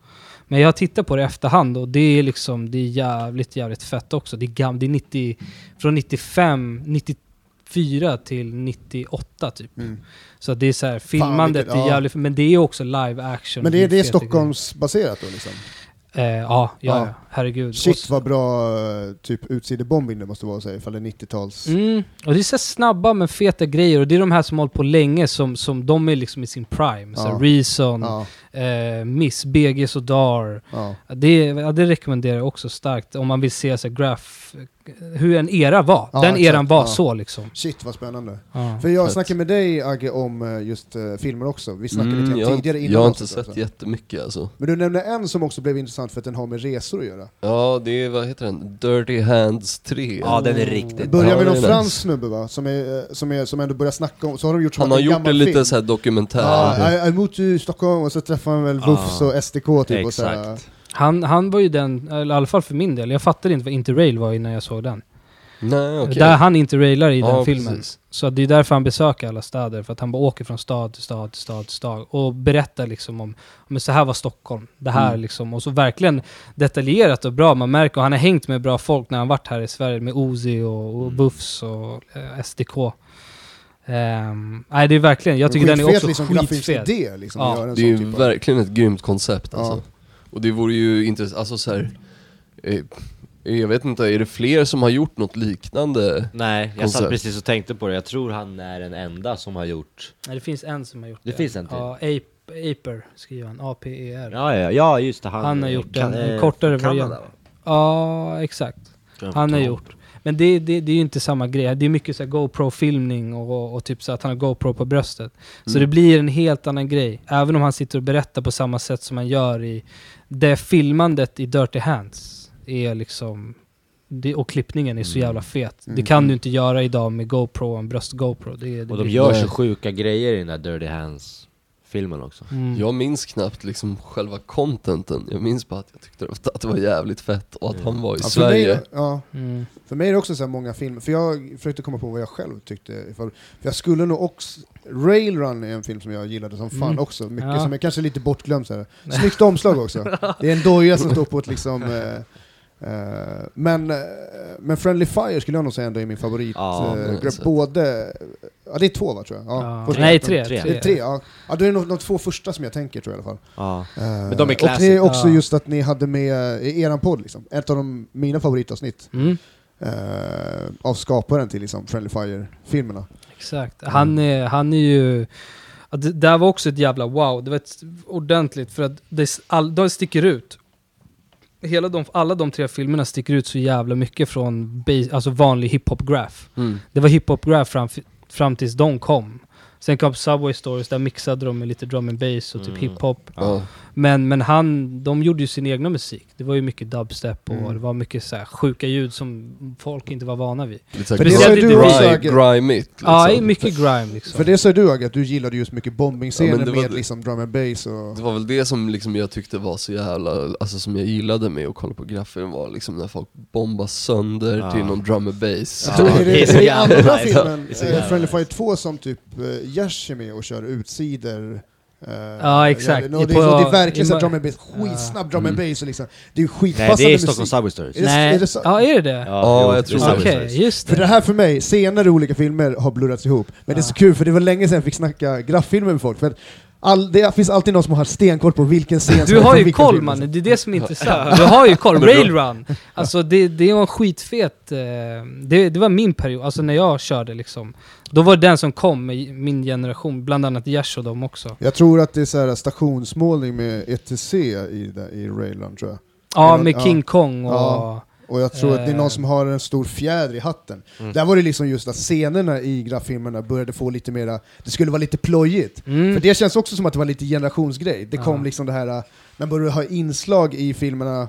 Men jag tittar på det i efterhand och det är liksom, det är jävligt, jävligt fett också. Det är, gam, det är 90, från 95, 94 till 98 typ. Mm. Så det är så här, filmandet vilket- är ja. jävligt, men det är också live action. Men det är, det är feta Stockholmsbaserat då liksom? Eh, ja, ja, ja, herregud. Shit vad bra eh, typ utsidebombing det måste vara säga, ifall det är 90-tals... Mm, och det är så här snabba men feta grejer och det är de här som hållit på länge som, som de är liksom i sin prime. Så Ja. här Reason, Ja, eh, Miss, BG Sodar. ja. Det, ja, det rekommenderar jag också starkt om man vill se så här, graph, hur en era var. Ja, Den exakt, eran var ja. så liksom. Shit vad spännande. Ja. För jag Fett. snackade med dig Agge om eh, just eh, filmer också. Vi snackade Mm, lite jag, tidigare innan jag har inte sett också. jättemycket alltså. Men du nämnde en som också blev intressant för att den har med resor att göra. Ja, det är, vad heter den? Dirty Hands 3. Ja, den är riktigt Börjar Ja, med någon fransk snubbe va? Som, är, eh, som, är, som ändå börjar snacka om, så har de gjort som Han har en gjort det lite film. så här dokumentär. Ja, I, I moved to Stockholm och så träffar han väl Buffs Ja. och SDK typ och så här. Han, han var ju den, eller i alla fall för min del, jag fattade inte vad Interrail var innan jag såg den. Nej, okej. Där han interrailar i Ja, den filmen. precis. Så det är därför han besöker alla städer, för att han bara åker från stad till stad till stad till stad och berättar liksom om, men så här var Stockholm, det här Mm. liksom, och så verkligen detaljerat och bra, man märker, och han har hängt med bra folk när han varit här i Sverige, med Ozi och, och Mm. Buffs och eh, SDK. Ehm, nej det är verkligen, jag tycker den är också liksom, skitfet. idé liksom, Ja. Det är ju typ av- verkligen ett grymt koncept alltså. Ja. Och det vore ju intressant, alltså så här, eh, jag vet inte, är det fler som har gjort något liknande? Nej, jag Koncept. satt precis och tänkte på det, jag tror han är den enda som har gjort Nej, det finns en som har gjort det. Det finns en till. Ja, Ape, Aper skriver han, A-P-E-R. Ja, ja, ja just det, han, Han har gjort kan- en- en eh, kortare Kanada, variant. va? Ja, exakt. Han har gjort. Men det, det, det är ju inte samma grej. Det är mycket så här GoPro-filmning och, och, och typ så att han har GoPro på bröstet. Så Mm. det blir en helt annan grej. Även om han sitter och berättar på samma sätt som han gör i det filmandet i Dirty Hands. Är liksom... Det, och klippningen är så Mm. jävla fet. Mm. Det kan du inte göra idag med GoPro en bröst-GoPro. Och de gör så sjuka grejer i den där Dirty Hands-filmen också. Mm. Jag minns knappt liksom själva contenten, jag minns bara att jag tyckte att det var jävligt fett och att han var i Ja, för, mig, Sverige. ja, Mm. för mig är det också så här många filmer, för jag försökte komma på vad jag själv tyckte. Ifall, för jag skulle nog också... Rail Run är en film som jag gillade som fan Mm. också, mycket, Ja. som är kanske lite bortglömd. Så här. Snyggt omslag också. Det är en doja som står på ett liksom... Eh, men, eh, men Friendly Fire skulle jag nog säga ändå är min favorit. Ja, eh, både... Ja det är två va tror jag? Ja, Ja. Nej, tre. tre. Det är tre, ja. ja. Då är det nog de två första som jag tänker tror jag i alla fall. Ja. Men de är Och classic. det är också Ja. just att ni hade med i eran podd, liksom, ett av de, mina favoritavsnitt Mm. eh, av skaparen till liksom, Friendly Fire-filmerna. Exakt. Han är, han är ju... Det där var också ett jävla wow. Det var ett ordentligt för att det, all, de sticker ut. Hela de, alla de tre filmerna sticker ut så jävla mycket från bas, alltså vanlig hiphop-graph. Mm. Det var hiphop-graph fram, fram tills de kom. Sen kom Subway Stories, där mixade de med lite drum and bass och typ Mm. hiphop. Ja. Men, men han, de gjorde ju sin egna musik. Det var ju mycket dubstep och Mm. det var mycket så här sjuka ljud som folk inte var vana vid. Lite så För här det sa gri- ju du gri- också, Agge. grimigt liksom. Ja, mycket grime liksom. För det sa du Agge, att du gillade just mycket bombing-scener Ja, med det- liksom, drum and bass och... Det var väl det som liksom jag tyckte var så jävla, alltså som jag gillade med att kolla på graffen var liksom när folk bombade sönder Ja. till någon drum and bass. Tror, Ja, är det, är det andra filmen, eh, jävla Friendly. Fire 2, som typ uh, med och kör utsidor? eh, Ja, exakt. Ja, och det, På- är, det är verkligen i- så här drum and bass, skitsnabb drum and Mm. bass och liksom, det är ju Nej, skitpassande det är musik. Stockholm Subway Stories. Är det- Nej, är det ja är det det? Ja, jo, jag det tror är det. Stories. just För det. det här för mig, scener i olika filmer har blurrats ihop. Men det är så Ja. kul för det var länge sedan jag fick snacka grafffilmer med folk. För att all, det finns alltid någon som har stenkoll på vilken scen som Du har ju koll mannen, det är det som är intressant. Du har ju koll. Railrun! Alltså det, det var en skitfet... Eh, det, det var min period, alltså när jag körde liksom. Då var det den som kom med min generation, bland annat Yash och dem också. Jag tror att det är så här stationsmålning med ETC i, i Railrun tror jag. Ja, med ja. King Kong och... Ja. Och jag tror att det är någon Eh. som har en stor fjäder i hatten. Mm. Där var det liksom just att scenerna i grafffilmerna började få lite mera, det skulle vara lite plojigt. Mm. För det känns också som att det var lite generationsgrej. Det kom Ja. liksom det här, man började ha inslag i filmerna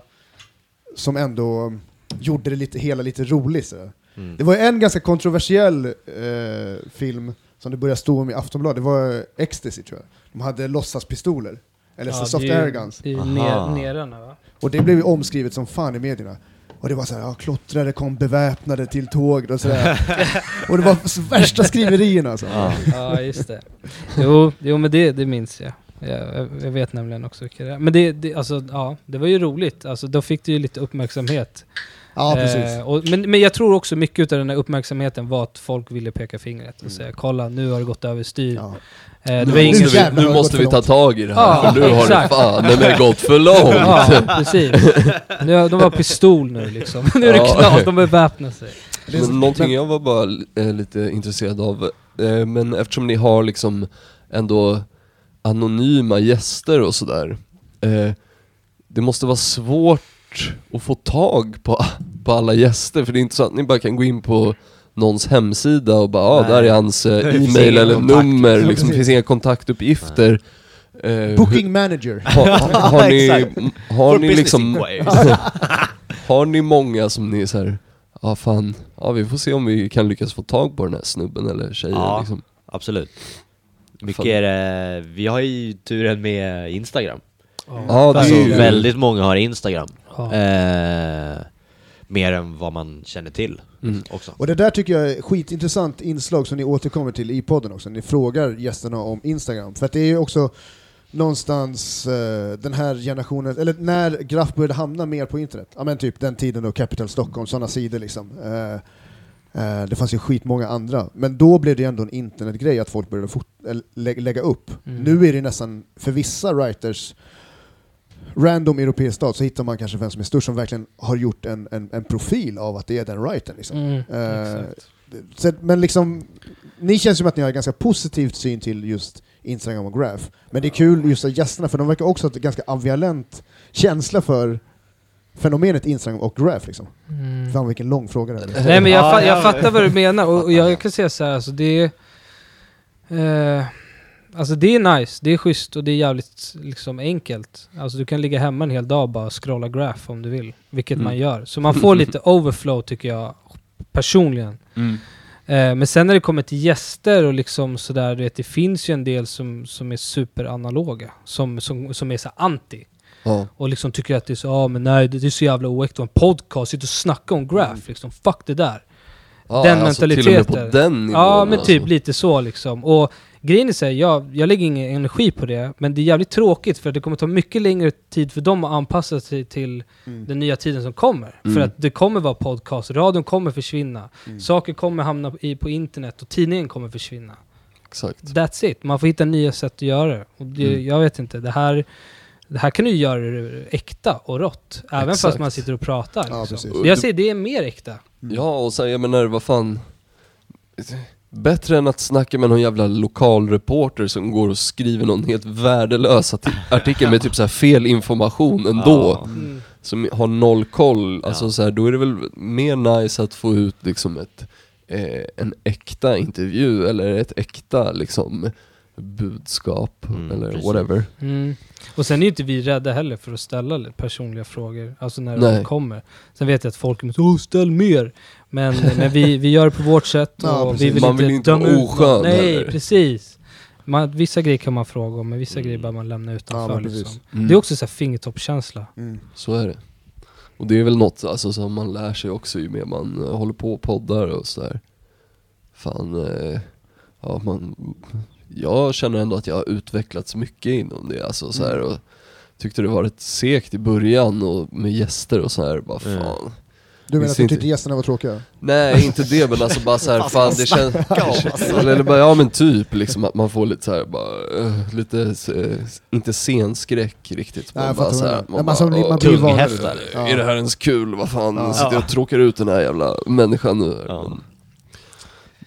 som ändå gjorde det lite, hela lite roligt. Mm. Det var en ganska kontroversiell eh, film som det började stå om i Aftonbladet, det var Ecstasy tror jag. De hade låtsaspistoler, eller så soft air guns. Ner, nerarna va? Och det blev ju omskrivet som fan i medierna. Och det var såhär, ja, klottrare kom beväpnade till tåget och sådär. och det var värsta skriverierna alltså. Ja. Ja, just det. Jo, jo men det, det minns jag. jag. Jag vet nämligen också vilka det är. Men det, det, alltså, ja, det var ju roligt. Alltså, då fick det ju lite uppmärksamhet. Ja, precis. Eh, och, men, men jag tror också mycket av den här uppmärksamheten var att folk ville peka fingret och Mm. säga kolla nu har det gått överstyr. Ja. Eh, det Nu var ingen... måste, Jävlar, vi, nu måste vi ta tag i det här, Ja, för nu har det fan gått för långt. Ja, precis. Nu, har- de har pistol nu liksom. nu är det Ja. knas, de beväpnar sig. Men någonting jag var bara eh, lite intresserad av, eh, men eftersom ni har liksom ändå anonyma gäster och sådär, eh, det måste vara svårt att få tag på, på alla gäster, för det är inte så att ni bara kan gå in på någons hemsida och bara ah, där är hans eh, e-mail eller kontakt. nummer, Ja, liksom, det finns inga kontaktuppgifter. Eh, hur- Booking manager. har, har ni, Exakt. har For ni business liksom, inquiries. har ni många som ni är såhär, ja ah, fan, ja vi får se om vi kan lyckas få tag på den här snubben eller tjejen Ja. liksom. Absolut. Mycket Fan. är det, vi har ju turen med Instagram. Ja, det Alltså är ju... väldigt många har Instagram. Ja. Eh, mer än vad man känner till Mm. också. Och det där tycker jag är ett skitintressant inslag som ni återkommer till i podden också. Ni frågar gästerna om Instagram. För att det är ju också någonstans eh, den här generationen, eller när Graff började hamna mer på internet. Ja men typ den tiden då Capital Stockholm, sådana sidor liksom. Eh, eh, det fanns ju skitmånga andra. Men då blev det ändå en internetgrej att folk började eller lä- lägga upp. Mm. Nu är det nästan, för vissa writers, random europeisk stat, så hittar man kanske vem som är störst, som verkligen har gjort en, en, en profil av att det är den writern. Liksom. Mm, exakt. så, men liksom, ni känns som att ni har en ganska positivt syn till just Instagram och Graph. Men det är kul just att gästerna, för de verkar också ha ett ganska ambivalent känsla för fenomenet Instagram och Graph. Liksom. Mm. Fan vilken lång fråga det är. Nej men jag, Ja, fa- jag ja. fattar vad du menar och, och jag kan säga så här, alltså det är... Eh, alltså det är nice, det är schysst och det är jävligt liksom enkelt. Alltså du kan ligga hemma en hel dag och bara scrolla graph om du vill. Vilket Mm. man gör. Så man får lite overflow tycker jag, personligen. Mm. Eh, men sen när det kommer till gäster och liksom sådär, du vet, det finns ju en del som, som är superanaloga. Som, som, som är så anti. Ja. Och liksom tycker att det är så, ja men nej det är så jävla oäkta. En podcast, sitta och snacka om graph liksom. Fuck det där. Ja, Den alltså Till och med mentaliteten. på den nivån Ja men typ alltså. lite så liksom. Och grejen är så här, jag, jag lägger ingen energi på det, men det är jävligt tråkigt för det kommer ta mycket längre tid för dem att anpassa sig till Mm. den nya tiden som kommer. Mm. För att det kommer vara podcast, radion kommer försvinna, Mm. saker kommer hamna i, på internet och tidningen kommer försvinna. Exakt. That's it, man får hitta nya sätt att göra det. Och det, Mm. Jag vet inte, det här, det här kan du göra det äkta och rått. Även fast Exakt. man sitter och pratar. Ja, Liksom. jag säger det är mer äkta. Ja, och sen jag menar, vad fan Bättre än att snacka med någon jävla lokalreporter som går och skriver någon helt värdelös arti- artikel med typ så här fel information ändå. Ja. Mm. Som har noll koll, alltså Ja. så här, då är det väl mer nice att få ut liksom ett, eh, en äkta intervju eller ett äkta liksom budskap Mm, eller precis. whatever. Mm. Och sen är ju inte vi rädda heller för att ställa lite personliga frågor, alltså när Nej. de kommer. Sen vet jag att folk kommer ställ mer! Men, men vi, vi gör det på vårt sätt och Ja, vi vill Man inte vill inte vara oskön Nej, heller. precis! Man, vissa grejer kan man fråga om, men vissa Mm. grejer bör man lämna Ja, utanför precis. liksom. Mm. Det är också så här fingertoppskänsla. Mm. Så är det. Och det är väl något alltså, som man lär sig också ju mer man eh, håller på och poddar och sådär. Fan, eh, ja man, jag känner ändå att jag har utvecklats mycket inom det alltså så här, Mm. och tyckte det var rätt segt i början och med gäster och så här, bara Mm. fan. Du menar att du inte. tyckte gästerna var tråkiga? Nej, inte det men alltså bara såhär, fan det känns... alltså. Eller bara, ja men typ liksom att man får lite såhär bara, eh, lite, eh, inte scenskräck riktigt. Nej, Man jag bara såhär, man som- åh, man blir van. Är det här ens kul? Vad fan, Ja. sitter jag och tråkar ut den här jävla människan nu? Ja. Men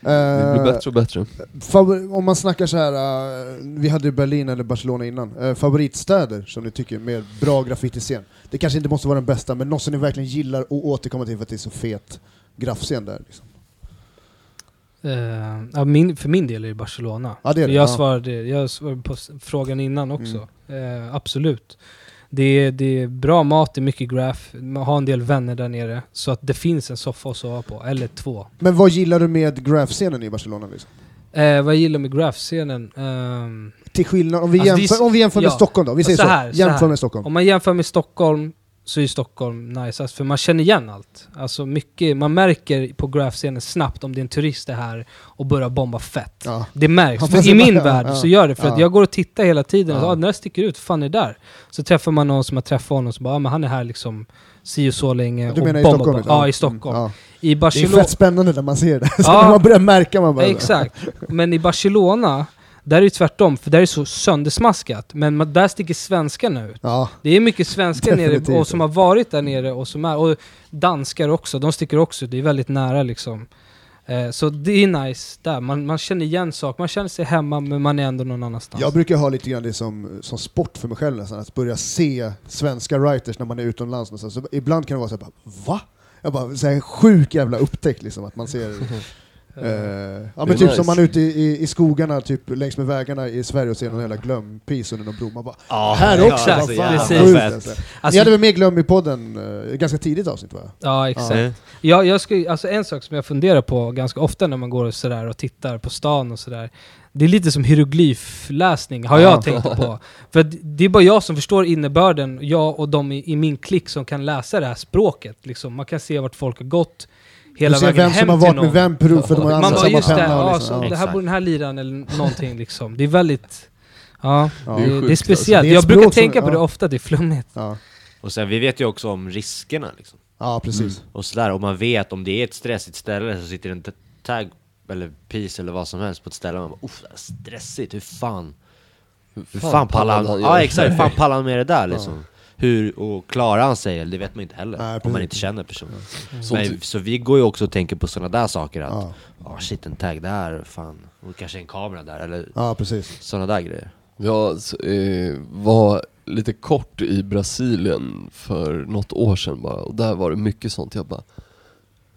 Det blir Eh, bättre och bättre. favor- om man snackar så här, eh, vi hade ju Berlin eller Barcelona innan, Eh, favoritstäder som ni tycker med bra graffitiscen? Det kanske inte måste vara den bästa, men något som ni verkligen gillar och återkommer till för att det är så fet graffscen där. Liksom. Eh, ja, min, för min del är det Barcelona. Ja, det är det, jag, ja. svarade, jag svarade på frågan innan också. Eh, absolut. Det är, det är bra mat, det är mycket graph, man har en del vänner där nere. Så att det finns en soffa att sova på, eller två. Men vad gillar du med graffscenen i Barcelona? Liksom? Eh, vad jag gillar med graph-scenen? ehm, Till skillnad, om vi Alltså, jämför, om vi jämför med ja. Stockholm då, vi säger så, Så här, så jämför här. med Stockholm. Om man jämför med Stockholm så är Stockholm nice, för man känner igen allt. Alltså mycket, man märker på graph-scenen snabbt om det är en turist det här och börjar bomba fett. Ja. Det märks, i så- min ja, värld ja, så gör det. För att ja. jag går och tittar hela tiden och ja. ah, den där sticker ut, fan är där? Så träffar man någon som har träffat honom som bara, ah, men han är här liksom si och så länge Du och menar i Stockholm? bara. liksom? Ja, i Stockholm. Mm. I Det är Barcelona... fett spännande när man ser det, så när man börjar märka man bara... Exakt. Men i Barcelona, där är det tvärtom, för där är det så söndersmaskat. Men ma- där sticker svenskarna ut. Ja, Det är mycket svenskar nere och som har varit där nere och som är, och danskar också, de sticker också ut. Det är väldigt nära liksom. Eh, så det är nice där, man, man känner igen saker, man känner sig hemma men man är ändå någon annanstans. jag brukar ha lite grann det som, som sport för mig själv nästan, att börja se svenska writers när man är utomlands någonstans. Så ibland kan det vara så här, bara, va? Jag bara, så här, sjuk jävla upptäckt liksom, att man ser... Eh, ja Det är men typ nice. som man är ute i, i, i skogarna, typ längs med vägarna i Sverige och ser någon jävla glömpis under någon bro. Man bara, Ja, här ja, också! alltså, vad fan, precis. fett. alltså. Ni Alltså, hade väl med glöm i podden, eh, ganska tidigt avsnitt va? ja, exakt. Eh, Jag, jag ska, alltså en sak som jag funderar på ganska ofta när man går och, sådär och tittar på stan och sådär. Det är lite som hieroglyfläsning, har Ja. jag tänkt på. För det är bara jag som förstår innebörden, jag och de i, i min klick som kan läsa det här språket. Liksom. Man kan se vart folk har gått hela vägen vem hem som har varit med vem, per- för de har Man använt bara samma det, penna. ja, och liksom, ja. det här bor den här liran eller någonting liksom. Det är väldigt... Ja, Ja. det, Det är det är sjukt, speciellt. alltså. Det är jag brukar språk som- tänka på ja. det ofta, det är flummigt. Ja. Och sen vi vet ju också om riskerna liksom. ja, precis. Och sådär, och man vet om det är ett stressigt ställe så sitter en t- tag eller piece eller vad som helst på ett ställe och man bara det stressigt, hur fan Hur fan, pallar han? Ja exakt, hur det? fan pallar han med det där liksom? Hur, och klarar han sig? Eller Det vet man inte heller, Nej, om man inte känner personen Som Men, Så vi går ju också och tänker på sådana där saker att Ja. Ja shit en tag där, fan, och kanske en kamera där eller ja, precis. sådana där grejer Jag eh, var lite kort i Brasilien för något år sedan bara och där var det mycket sånt. Jag bara,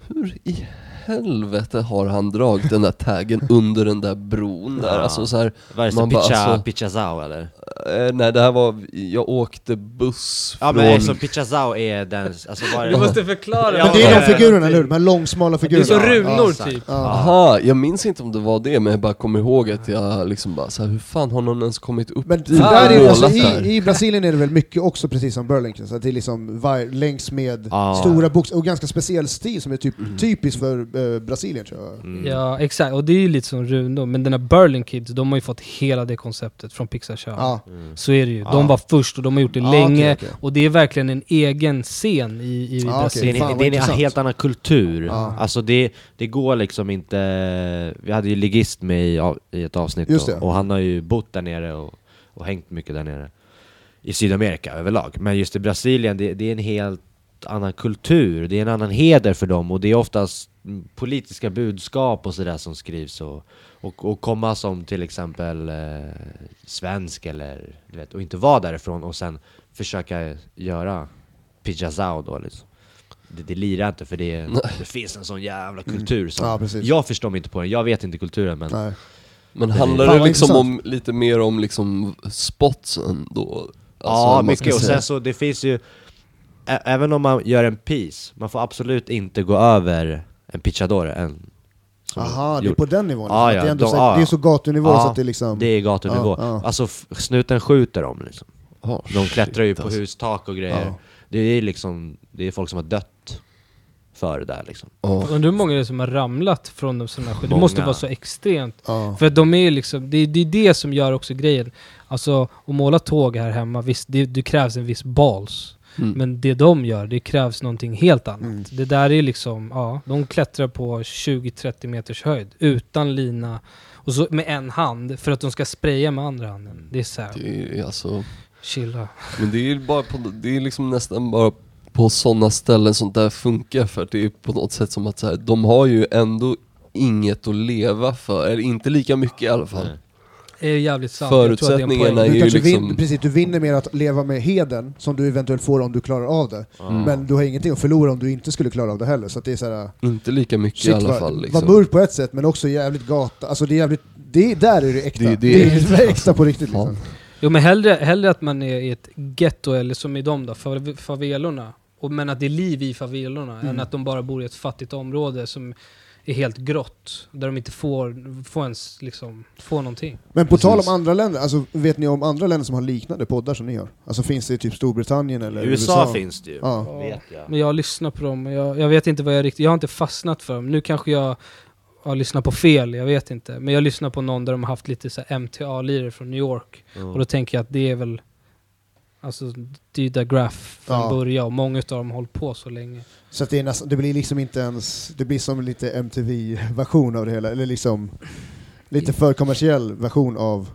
hur i helvete har han dragit den där taggen under den där bron där? Ja. Alltså så här, Vad är det, Man bara, Picha, alltså- Pichazao eller? eh, nej det här var, jag åkte buss Ja från... men alltså Pichazao är den, alltså vad är Du det? måste förklara. Ja, Men det är de figurerna, eller hur? De här långsmala Det är figurerna. så runor typ. Ja. Aha, jag minns inte om det var det men jag bara kommer ihåg att jag liksom bara så här, hur fan har någon ens kommit upp Men dit där är, det- alltså, i, I Brasilien är det väl mycket också precis som Burlington, så att det är liksom var, längs med Ja. stora bokstäver, och ganska speciell stil som är typ typisk för eh, Brasilien tror jag. Mm. Ja, exakt. Och det är ju lite som runor. Men den här Berlin Kids, de har ju fått hela det konceptet från Pixar Show. Ja. Mm. Så är det ju. De var först och de har gjort det Ja, länge. okej, okej. Och det är verkligen en egen scen i, i. Det är, Brasilien. Fan, en, vad det är en intressant. helt annan kultur. Ja. Alltså det, det går liksom inte... Vi hade ju Ligist med i, i ett avsnitt Just då, det. och han har ju bott där nere och, och hängt mycket där nere. I Sydamerika överlag. Men just i Brasilien, det, det är en helt annan kultur. Det är en annan heder för dem och det är oftast politiska budskap och sådär som skrivs. Och, och, och komma som till exempel eh, svensk eller du vet, och inte vara därifrån och sen försöka göra Pijazao då liksom. Det, det lirar inte för det, det finns en sån jävla kultur som... Ja, jag förstår mig inte på den, jag vet inte kulturen men... Nej. Men handlar det liksom intressant. om, lite mer om liksom spotsen då? Alltså, ja, mycket. Och sen så, det finns ju... Även om man gör en piece, man får absolut inte gå över en pichador än... som Aha, det är på den nivån? Liksom. ja, det, är ändå de- så, ja, det är så gatunivå Ja, så att det liksom... Det är gatunivå. Ja. Alltså snuten skjuter dem liksom. Ja, De klättrar ju shit, på alltså. hustak och grejer. Det är liksom, det är folk som har dött för det där liksom. Ja. Undrar hur många det är som har ramlat från de sådana skidor. Det måste vara så extremt. Ja. För de är liksom, det, det är det som gör också grejen. Alltså att måla tåg här hemma, visst det, det krävs en viss balls. Mm. Men det de gör, det krävs någonting helt annat. Mm. Det där är liksom, ja, de klättrar på 20-30 meters höjd utan lina och så med en hand för att de ska spraya med andra handen. Det är så här, Det är alltså, chilla. men det är bara på, det är liksom nästan bara på sådana ställen sånt där funkar för att det är på något sätt som att så här, de har ju ändå inget att leva för, eller inte lika mycket i alla fall. Nej. Det är jävligt sant. Jag tror att det är en Förutsättningarna poäng. är Du ju kanske liksom- vin, precis, du vinner mer att leva med heden som du eventuellt får om du klarar av det. Mm. Men du har ingenting att förlora om du inte skulle klara av det heller. Så att det är så här, Inte lika mycket shit, i alla fall liksom. vad mörkt på ett sätt men också jävligt gata. Alltså det är jävligt, det, där är det äkta. Det- Det, det är, är äkta, på riktigt Ja. liksom. Jo men hellre, hellre att man är i ett getto, eller som i dem då, fav- favelorna. Och, men att det är liv i favelorna, Mm. än att de bara bor i ett fattigt område som är helt grått. Där de inte får, får ens liksom, få någonting. Men på tal om andra länder, alltså, vet ni om andra länder som har liknande poddar som ni har? Alltså finns det i typ Storbritannien eller I USA, finns det ju. Ja. Vet jag. Men jag lyssnar på dem, jag, jag vet inte vad jag riktigt, jag har inte fastnat för dem. Nu kanske jag har lyssnat på fel, jag vet inte. Men jag lyssnar på någon där de har haft lite så här MTA-lirare från New York. Och då tänker jag att det är väl, alltså det är ju där Graph från Ja. början och många av dem har hållit på så länge. Så att det, är nästan, det blir liksom inte ens, det blir som lite MTV-version av det hela, eller liksom lite för kommersiell version av...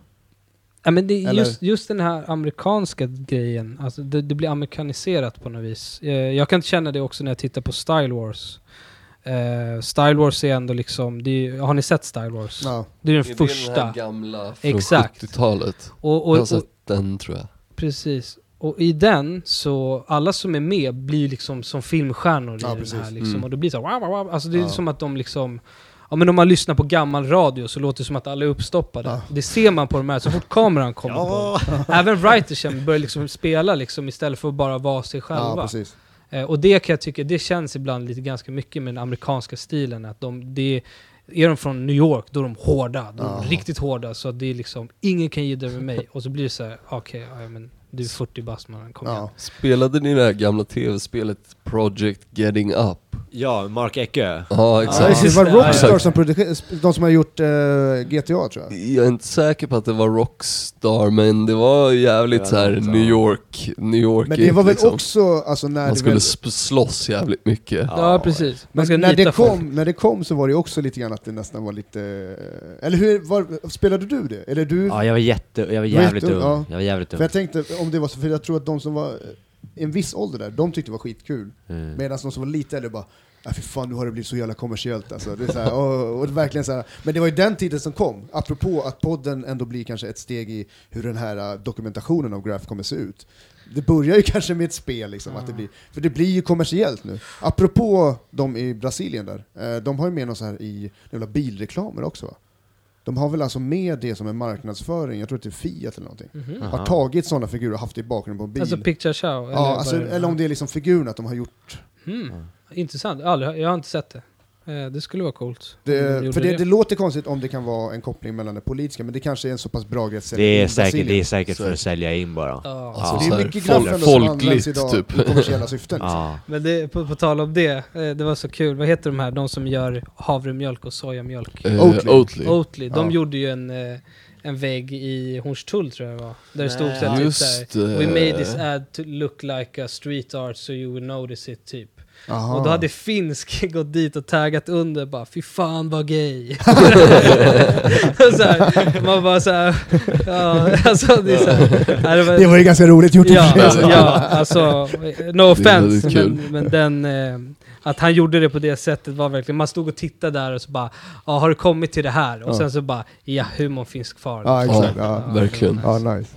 Ja, men det är just, just den här amerikanska grejen, alltså det, det blir amerikaniserat på något vis. Eh, jag kan känna det också när jag tittar på Style Wars. Eh, Style Wars är ändå liksom, det är, har ni sett Style Wars? Ja. Det är den Är det första. den här gamla från Exakt. 70-talet? Och, jag har sett den tror jag. Precis. Och i den, så alla som är med blir liksom som filmstjärnor Ja, i precis. den här liksom. Mm. Och det blir så här, wow, wow, wow. Alltså det är Ja. som att de liksom Ja men om man lyssnar på gammal radio så låter det som att alla är uppstoppade. Ja. Det ser man på de här, så fort kameran kommer på. Även writersen börjar liksom spela liksom istället för att bara vara sig ja, själva. precis. eh, och det kan jag tycka, det känns ibland lite ganska mycket med den amerikanska stilen. Att de, det, är de från New York, då är de hårda. De är Ja. riktigt hårda. Så det är liksom, ingen kan jiddra med mig. Och så blir det så här, okej, ja, men du är 40 bast man, kom igen. Ja. Spelade ni det här gamla tv-spelet Project Getting Up? Ja, Mark Ecke. Ja Ja, exakt. det, var Ja, ja. Rockstar som producerade, de som har gjort eh, GTA tror jag. Jag är inte säker på att det var Rockstar men det var jävligt Det var så här ja. New York, New York Men det var väl liksom. också, alltså när Man det skulle väl, slåss jävligt mycket. Ja, precis. Man ska men när det, folk. kom, när det kom så var det också lite grann att det nästan var lite... Eller hur, var, spelade du det? Eller du? Ja, jag var jätte, jag var jävligt ung. ja. Jag var jävligt För ung. jag tänkte, om det var så, för jag tror att de som var en viss ålder där, de tyckte det var skitkul. Mm. Medan de som var lite äldre bara Ja, fy fan, nu har det blivit så jävla kommersiellt alltså. det är så här, och, och det är verkligen så här. Men det var ju den tiden som kom, apropå att podden ändå blir kanske ett steg i hur den här äh, dokumentationen av Graph kommer se ut. Det börjar ju kanske med ett spel, liksom, att det blir, för det blir ju kommersiellt nu. Apropå de i Brasilien där, eh, de har ju med något så här i jävla bilreklamer också va? De har väl alltså med det som en marknadsföring, jag tror att det är Fiat eller någonting. Mhm. Har tagit sådana figurer och haft det i bakgrunden på en bil. Alltså picture show? Eller, ja, alltså, eller om det är liksom figuren att de har gjort Hmm. Intressant, Aldrig, jag har inte sett det. Eh, det skulle vara coolt. Det, för det, det låter konstigt om det kan vara en koppling mellan det politiska, men det kanske är en så pass bra grej att sälja Det är in säkert, det är säkert Så för att sälja in bara. Ja. Alltså, det är mycket graff ändå som används idag typ. i kommersiella syften. Ja. Men det, på, på tal om det, eh, det var så kul. Vad heter de här, de som gör havremjölk och sojamjölk? Eh, Oatly. Oatly. Oatly. De Ja. gjorde ju en, en vägg i Hornstull tror jag det var. Där det stod Nej. så här, typ såhär, We made this ad to look like a street art so you will notice it typ. Aha. Och då hade Finsk gått dit och taggat under bara fy fan vad gay. så här, man bara såhär, ja alltså det så här, det var- det var ju ganska roligt gjort Ja, ja, alltså no offense, men, men den, eh, att han gjorde det på det sättet var verkligen, man stod och tittade där och så bara, ja har du kommit till det här? Och Ja. sen så bara, ja humorn finns kvar. Ja, exakt. Ja. verkligen. Ja, nice.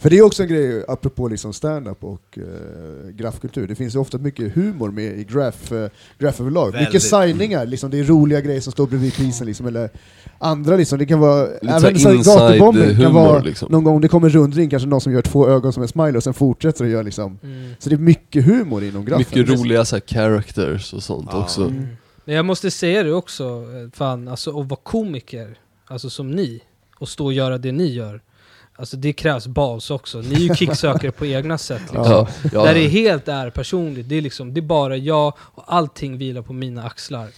För det är också en grej, apropå liksom stand-up och uh, graffkultur, det finns ju ofta mycket humor med i graph, uh, graph överlag. Mycket Väldigt. signingar, liksom, det är roliga grejer som står bredvid prisen, liksom, eller andra liksom, det kan vara, Lite även så gatubombing kan vara, liksom. någon gång det kommer en rundring, kanske någon som gör två ögon som en smile och sen fortsätter och gör liksom, Mm. så det är mycket humor inom graffen. Mycket roliga så här characters och sånt Ja. också. Mm. Men jag måste säga det också, eh, fan, alltså att vara komiker, alltså som ni, och stå och göra det ni gör. Alltså det krävs bas också. Ni är ju kicksökare på egna sätt. Liksom. Ja, ja. Där det helt är personligt. Det är, liksom, det är bara jag och allting vilar på mina axlar.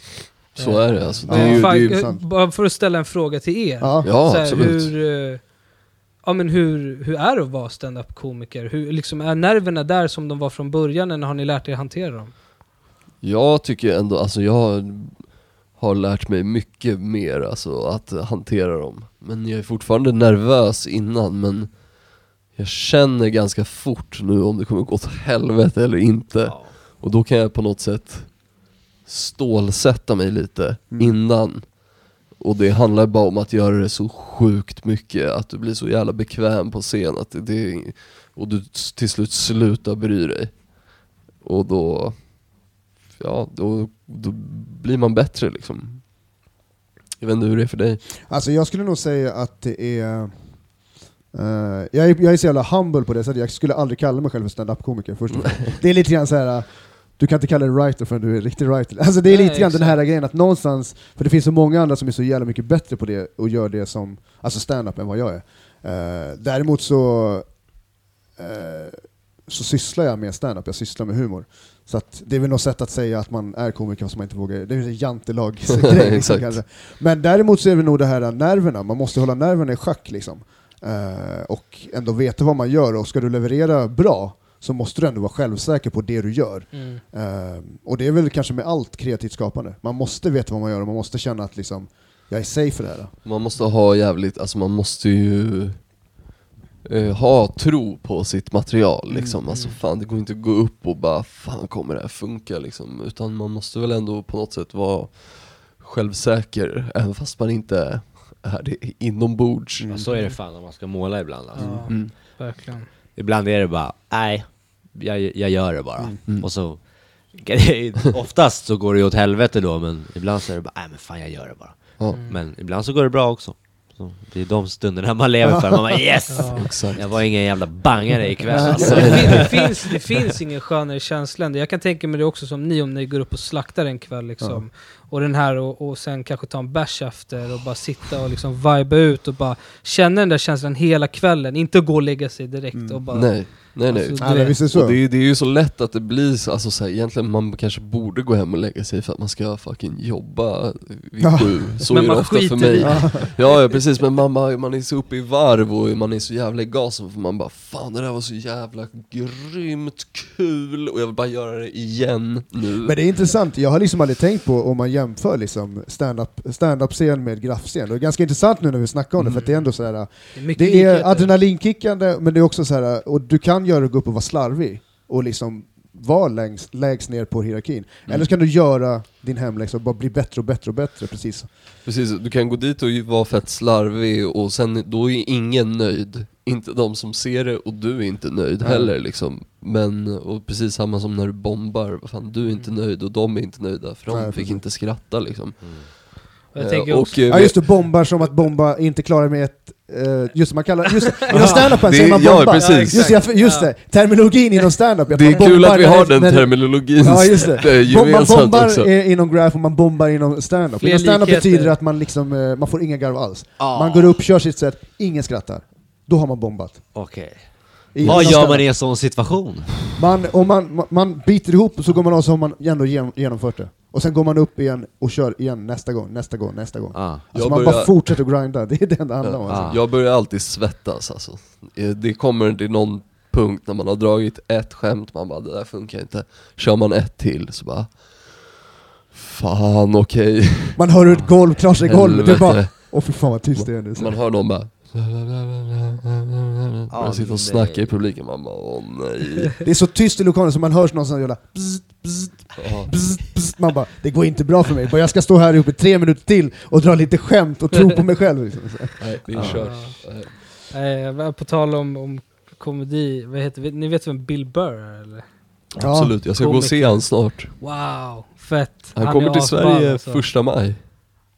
Så är det alltså. Det är ju, Fan, det är, ju- bara för att ställa en fråga till er. Ja. ja så här, absolut. hur, eh, ja men hur, hur är det att vara stand-up komiker? Hur, liksom, är nerverna där som de var från början eller har ni lärt er hantera dem? Jag tycker ändå, alltså jag har lärt mig mycket mer alltså att hantera dem. Men jag är fortfarande nervös innan men jag känner ganska fort nu om det kommer gå åt helvete eller inte. Ja. Och då kan jag på något sätt stålsätta mig lite Mm. innan. Och det handlar bara om att göra det så sjukt mycket, att du blir så jävla bekväm på scen att det, det och du till slut slutar bry dig. Och då, ja, då, då blir man bättre liksom. Jag vet inte hur det är för dig. Alltså jag skulle nog säga att det är... eh, jag, är jag är så jävla humble på det sättet, jag skulle aldrig kalla mig själv för stand-up-komiker först. Det är lite grann så här. uh, du kan inte kalla dig writer förrän du är riktig writer. Alltså det är Nej, lite grann den exakt. här grejen att någonstans, för det finns så många andra som är så jävla mycket bättre på det och gör det som, alltså stand-up än vad jag är. Eh, däremot så, eh, så sysslar jag med stand-up, jag sysslar med humor. Så att det är väl något sätt att säga att man är komiker som man inte vågar, det är en jantelag-grej. liksom, kanske. Men däremot så är det nog det här nerverna, man måste hålla nerverna i schack liksom. Eh, och ändå veta vad man gör, och ska du leverera bra så måste du ändå vara självsäker på det du gör. Eh, och det är väl kanske med allt kreativt skapande. Man måste veta vad man gör och man måste känna att liksom, jag är safe för det här. Man måste ha jävligt, alltså man måste ju eh, ha tro på sitt material liksom. Alltså fan det går inte att gå upp och bara fan kommer det här funka liksom. Utan man måste väl ändå på något sätt vara självsäker även fast man inte är det inombords. Ja, så är det fan om man ska måla ibland alltså. Ja, Mm. verkligen. Ibland är det bara, nej, jag, jag gör det bara. Mm. Och så, oftast så går det ju åt helvete då, men ibland så är det bara, nej men fan jag gör det bara. Men ibland så går det bra också. Det är de stunderna man lever för, man bara yes! Ja. Jag var ingen jävla bangare ikväll alltså. Det, fin, det, finns, det finns ingen skönare känsla än det. Jag kan tänka mig det också som ni om ni går upp och slaktar en kväll liksom. Och den här och, och sen kanske ta en bärs efter och bara sitta och liksom viba ut och bara känna den där känslan hela kvällen. Inte gå och lägga sig direkt Mm. och bara... Nej, nej nej. Alltså, det så. Och det, är- det är ju så lätt att det blir så, alltså så här, egentligen man kanske borde gå hem och lägga sig för att man ska fucking jobba vid sju. Så Men är det ofta för mig. Ja, ja precis, men man, bara, man är så uppe i varv och man är så jävla i gasen för man bara Fan det där var så jävla grymt kul och jag vill bara göra det igen nu Men det är intressant, jag har liksom aldrig tänkt på om man jämför liksom stand-up stand-up-scen med graffscen. Det är ganska intressant nu när vi snackar om det, för att det är ändå så här. Det är, Det är adrenalinkickande, men det är också så här, och du kan göra det gå upp och vara slarvig och liksom vara längst, lägst ner på hierarkin. Mm. Eller så kan du göra din hemläxa och bara bli bättre och bättre och bättre, precis. Precis, du kan gå dit och vara fett slarvig och sen, då är ingen nöjd Inte de som ser det och du är inte nöjd Nej. heller liksom Men, och precis samma som när du bombar, vad fan, du är inte nöjd och de är inte nöjda för de Nej, fick inte skratta liksom Jag Eh, tänker och, också, eh, Ja just det, bombar som att bomba inte klarar med ett... eh, just man kallar... Just inom standupen Det- säger man ja, bomba. precis. Just, jag- just det, terminologin inom standup. Det är kul att vi har den terminologin Ja just det. Man bombar också eh, inom graph och man bombar inom standup. Inom standup betyder det att man liksom, eh, man får inga garv alls. Ah. Man går upp, kör sitt sätt, ingen skrattar. Då har man bombat. Okej. I- Vad gör man i en sån situation? Man, om man, man, man biter ihop och så går man av så har man ändå gen- genomfört det. Och sen går man upp igen och kör igen nästa gång, nästa gång, nästa gång. Ah. Alltså Jag man börjar- bara fortsätter grinda, det är det enda handlar om. Ja. Alltså. Jag börjar alltid svettas alltså. Eh, Det kommer till någon punkt när man har dragit ett skämt, man bara det där funkar inte. Kör man ett till så bara Fan okej. Man hör hur ett golv kraschar i golvet, det är bara Helvete. Åh fy fan vad tyst det är nu. Man hör någon bara Ah, Man sitter och nej. snackar i publiken, man bara åh nej. Det är så tyst i lokalen så man hör någon sån jävla bzzt, bzzt, Ja. bzzt, bzzt. Man bara, det går inte bra för mig. Jag ska stå här uppe tre minuter till och dra lite skämt och tro på mig själv. Liksom. Nej, det är Ja. kört. eh, på tal om, om komedi, vad heter, ni vet vem Bill Burr är eller? Ja, Absolut, jag ska gå och se komiker. han snart. Wow, fett! Han, är kommer till Sverige alltså. första maj.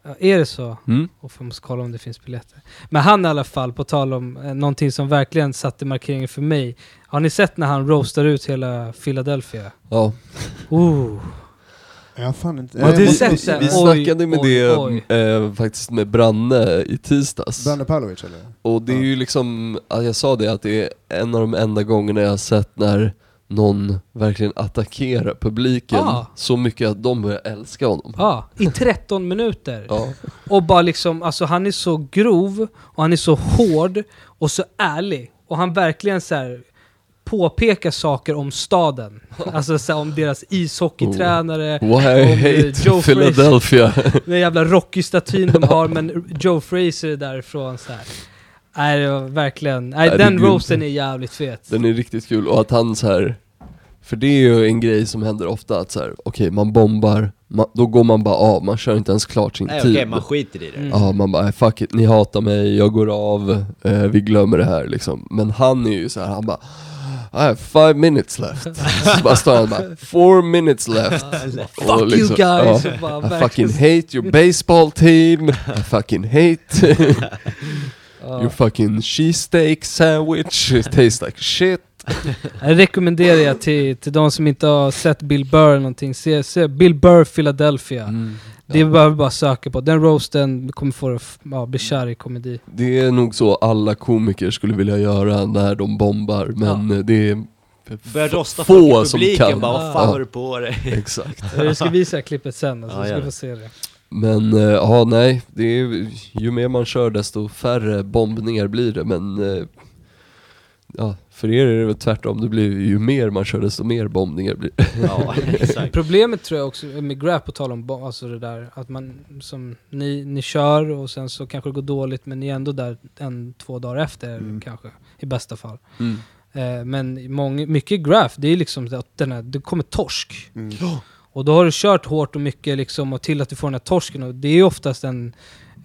Ja, är det så? Mm? Och jag måste kolla om det finns biljetter. Men han i alla fall, på tal om eh, någonting som verkligen satte markeringen för mig. Har ni sett när han roastar ut hela Philadelphia? Ja. Oh. Ja, fan inte. Har du sett det? Vi snackade med oj, det oj. Eh, faktiskt med Branne i tisdags. Branne Pavlovic eller? Och det är Ja. ju liksom, ja, jag sa det att det är en av de enda gångerna jag har sett när någon verkligen attackerar publiken Ah. så mycket att de börjar älska honom. Ja, i 13 minuter. Ja. Och bara liksom, alltså han är så grov och han är så hård och så ärlig. Och han verkligen så här påpekar saker om staden. Alltså så här, om deras ishockeytränare, Why I Om, eh, hate Joe Philadelphia. den jävla Rocky-statyn de har, men Joe Fraser är därifrån så här. Nej, det var verkligen, nej, Nej, det är den grymt. roasten är jävligt fet. Den är riktigt kul och att han så här. För det är ju en grej som händer ofta att så här, okej man bombar, man, då går man bara av, man kör inte ens klart sin Nej okej, tid. man skiter i det. Mm. Ja, man bara "Nej, fuck it, ni hatar mig, jag går av, eh, vi glömmer det här liksom. Men han är ju så här, han bara I have five minutes left. så bara står han bara, four minutes left. Fuck Och you liksom, guys! ja. Och bara I verkligen- fucking hate your baseball team, I fucking hate. your fucking cheesesteak sandwich, it tastes like shit. Jag rekommenderar jag till, till de som inte har sett Bill Burr eller någonting, se, se Bill Burr Philadelphia. Mm. Det behöver bara söka på. Den roasten kommer få dig ja, bli kär i komedi. Det är nog så alla komiker skulle vilja göra när de bombar, men eh, det är Börjar rosta få folk i som publiken kan. bara, vad fan Ja. har du på dig? Exakt. Jag ska visa klippet sen, alltså, Ja, ska du det. få se det. Men eh, ja, nej, det är, ju mer man kör desto färre bombningar blir det, men eh, ja, för er är det väl tvärtom, det blir ju mer man kör desto mer bombningar blir det. Ja, exakt. Problemet tror jag också med Grab, på tal om alltså det där, att man som ni, ni kör och sen så kanske det går dåligt men ni är ändå där en, två dagar efter Mm. kanske, i bästa fall. Mm. Eh, men många, mycket graph, det är liksom att den här, det kommer torsk. Mm. Och då har du kört hårt och mycket liksom och till att du får den här torsken och det är ju oftast en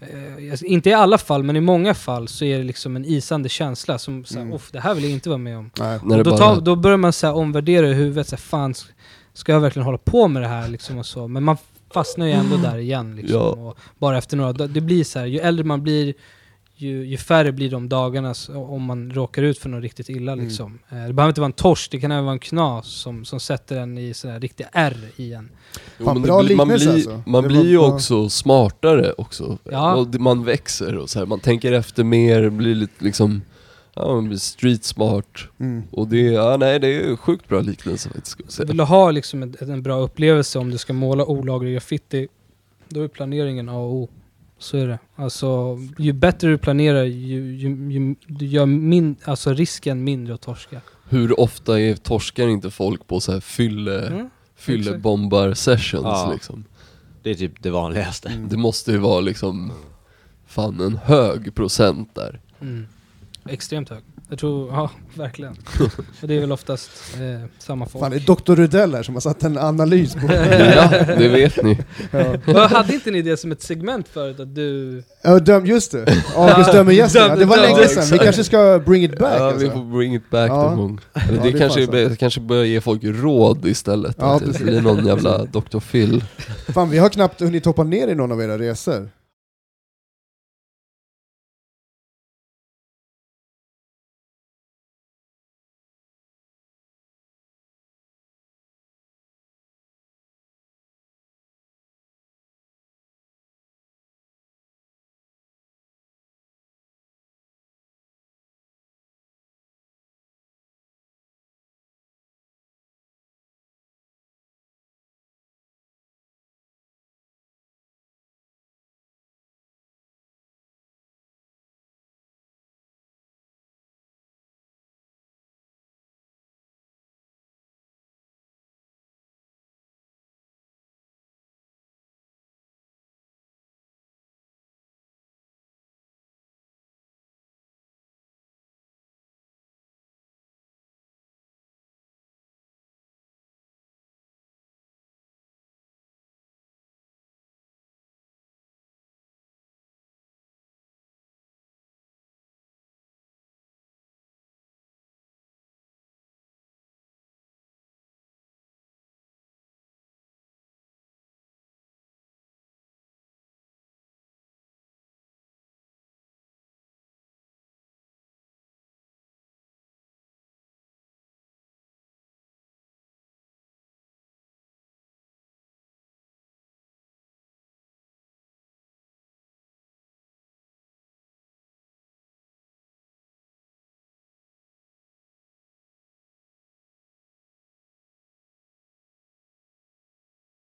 eh, alltså, inte i alla fall, men i många fall så är det liksom en isande känsla som såhär, Mm. "Uff, det här vill jag inte vara med om. Nej. Och då, bara, tar, då börjar man så här omvärdera i huvudet, så här, fan, ska jag verkligen hålla på med det här liksom och så? Men man fastnar ju ändå där igen liksom. Ja. Och bara efter några dagar, det blir så här, ju äldre man blir, ju, ju färre blir de dagarna om man råkar ut för något riktigt illa Mm. liksom. Eh, det behöver inte vara en torsk, det kan även vara en knas som, som sätter en i sådär riktiga R i en. Jo, Fan, bra blir- man liknelse blir, alltså. man Det blir ju bra. också smartare också. Ja. Man växer och så här, man tänker efter mer, blir lite liksom, ja man blir street smart. Mm. Och det, ja nej det är sjukt bra liknelse faktiskt. Vill du ha liksom en, en bra upplevelse om du ska måla olaglig graffiti, då är planeringen A och O. Så är det. Alltså, ju bättre du planerar, ju, ju, ju du gör min, alltså risken mindre att torska. Hur ofta är, torskar inte folk på så här fylle, Mm. fyllebombar sessions Ja. liksom? Det är typ det vanligaste. Mm. Det måste ju vara liksom, fan en hög procent där. Mm. Extremt hög. Jag tror, ja, verkligen. Och det är väl oftast eh, samma folk. Fan, det är Dr. Rudell här som har satt en analys på Ja, det vet ni. ja. Hade inte ni det som ett segment förut? Att du... Ja, döm, just det. August dömer gästen. Ja, det var länge sedan. Vi kanske ska bring it back Ja, alltså. vi får bring it back Ja. någon gång. Eller Ja, det, det är kanske, är, kanske börjar ge folk råd istället. Ja, att det blir någon jävla Dr. Phil. Fan, vi har knappt hunnit hoppa ner i någon av era resor.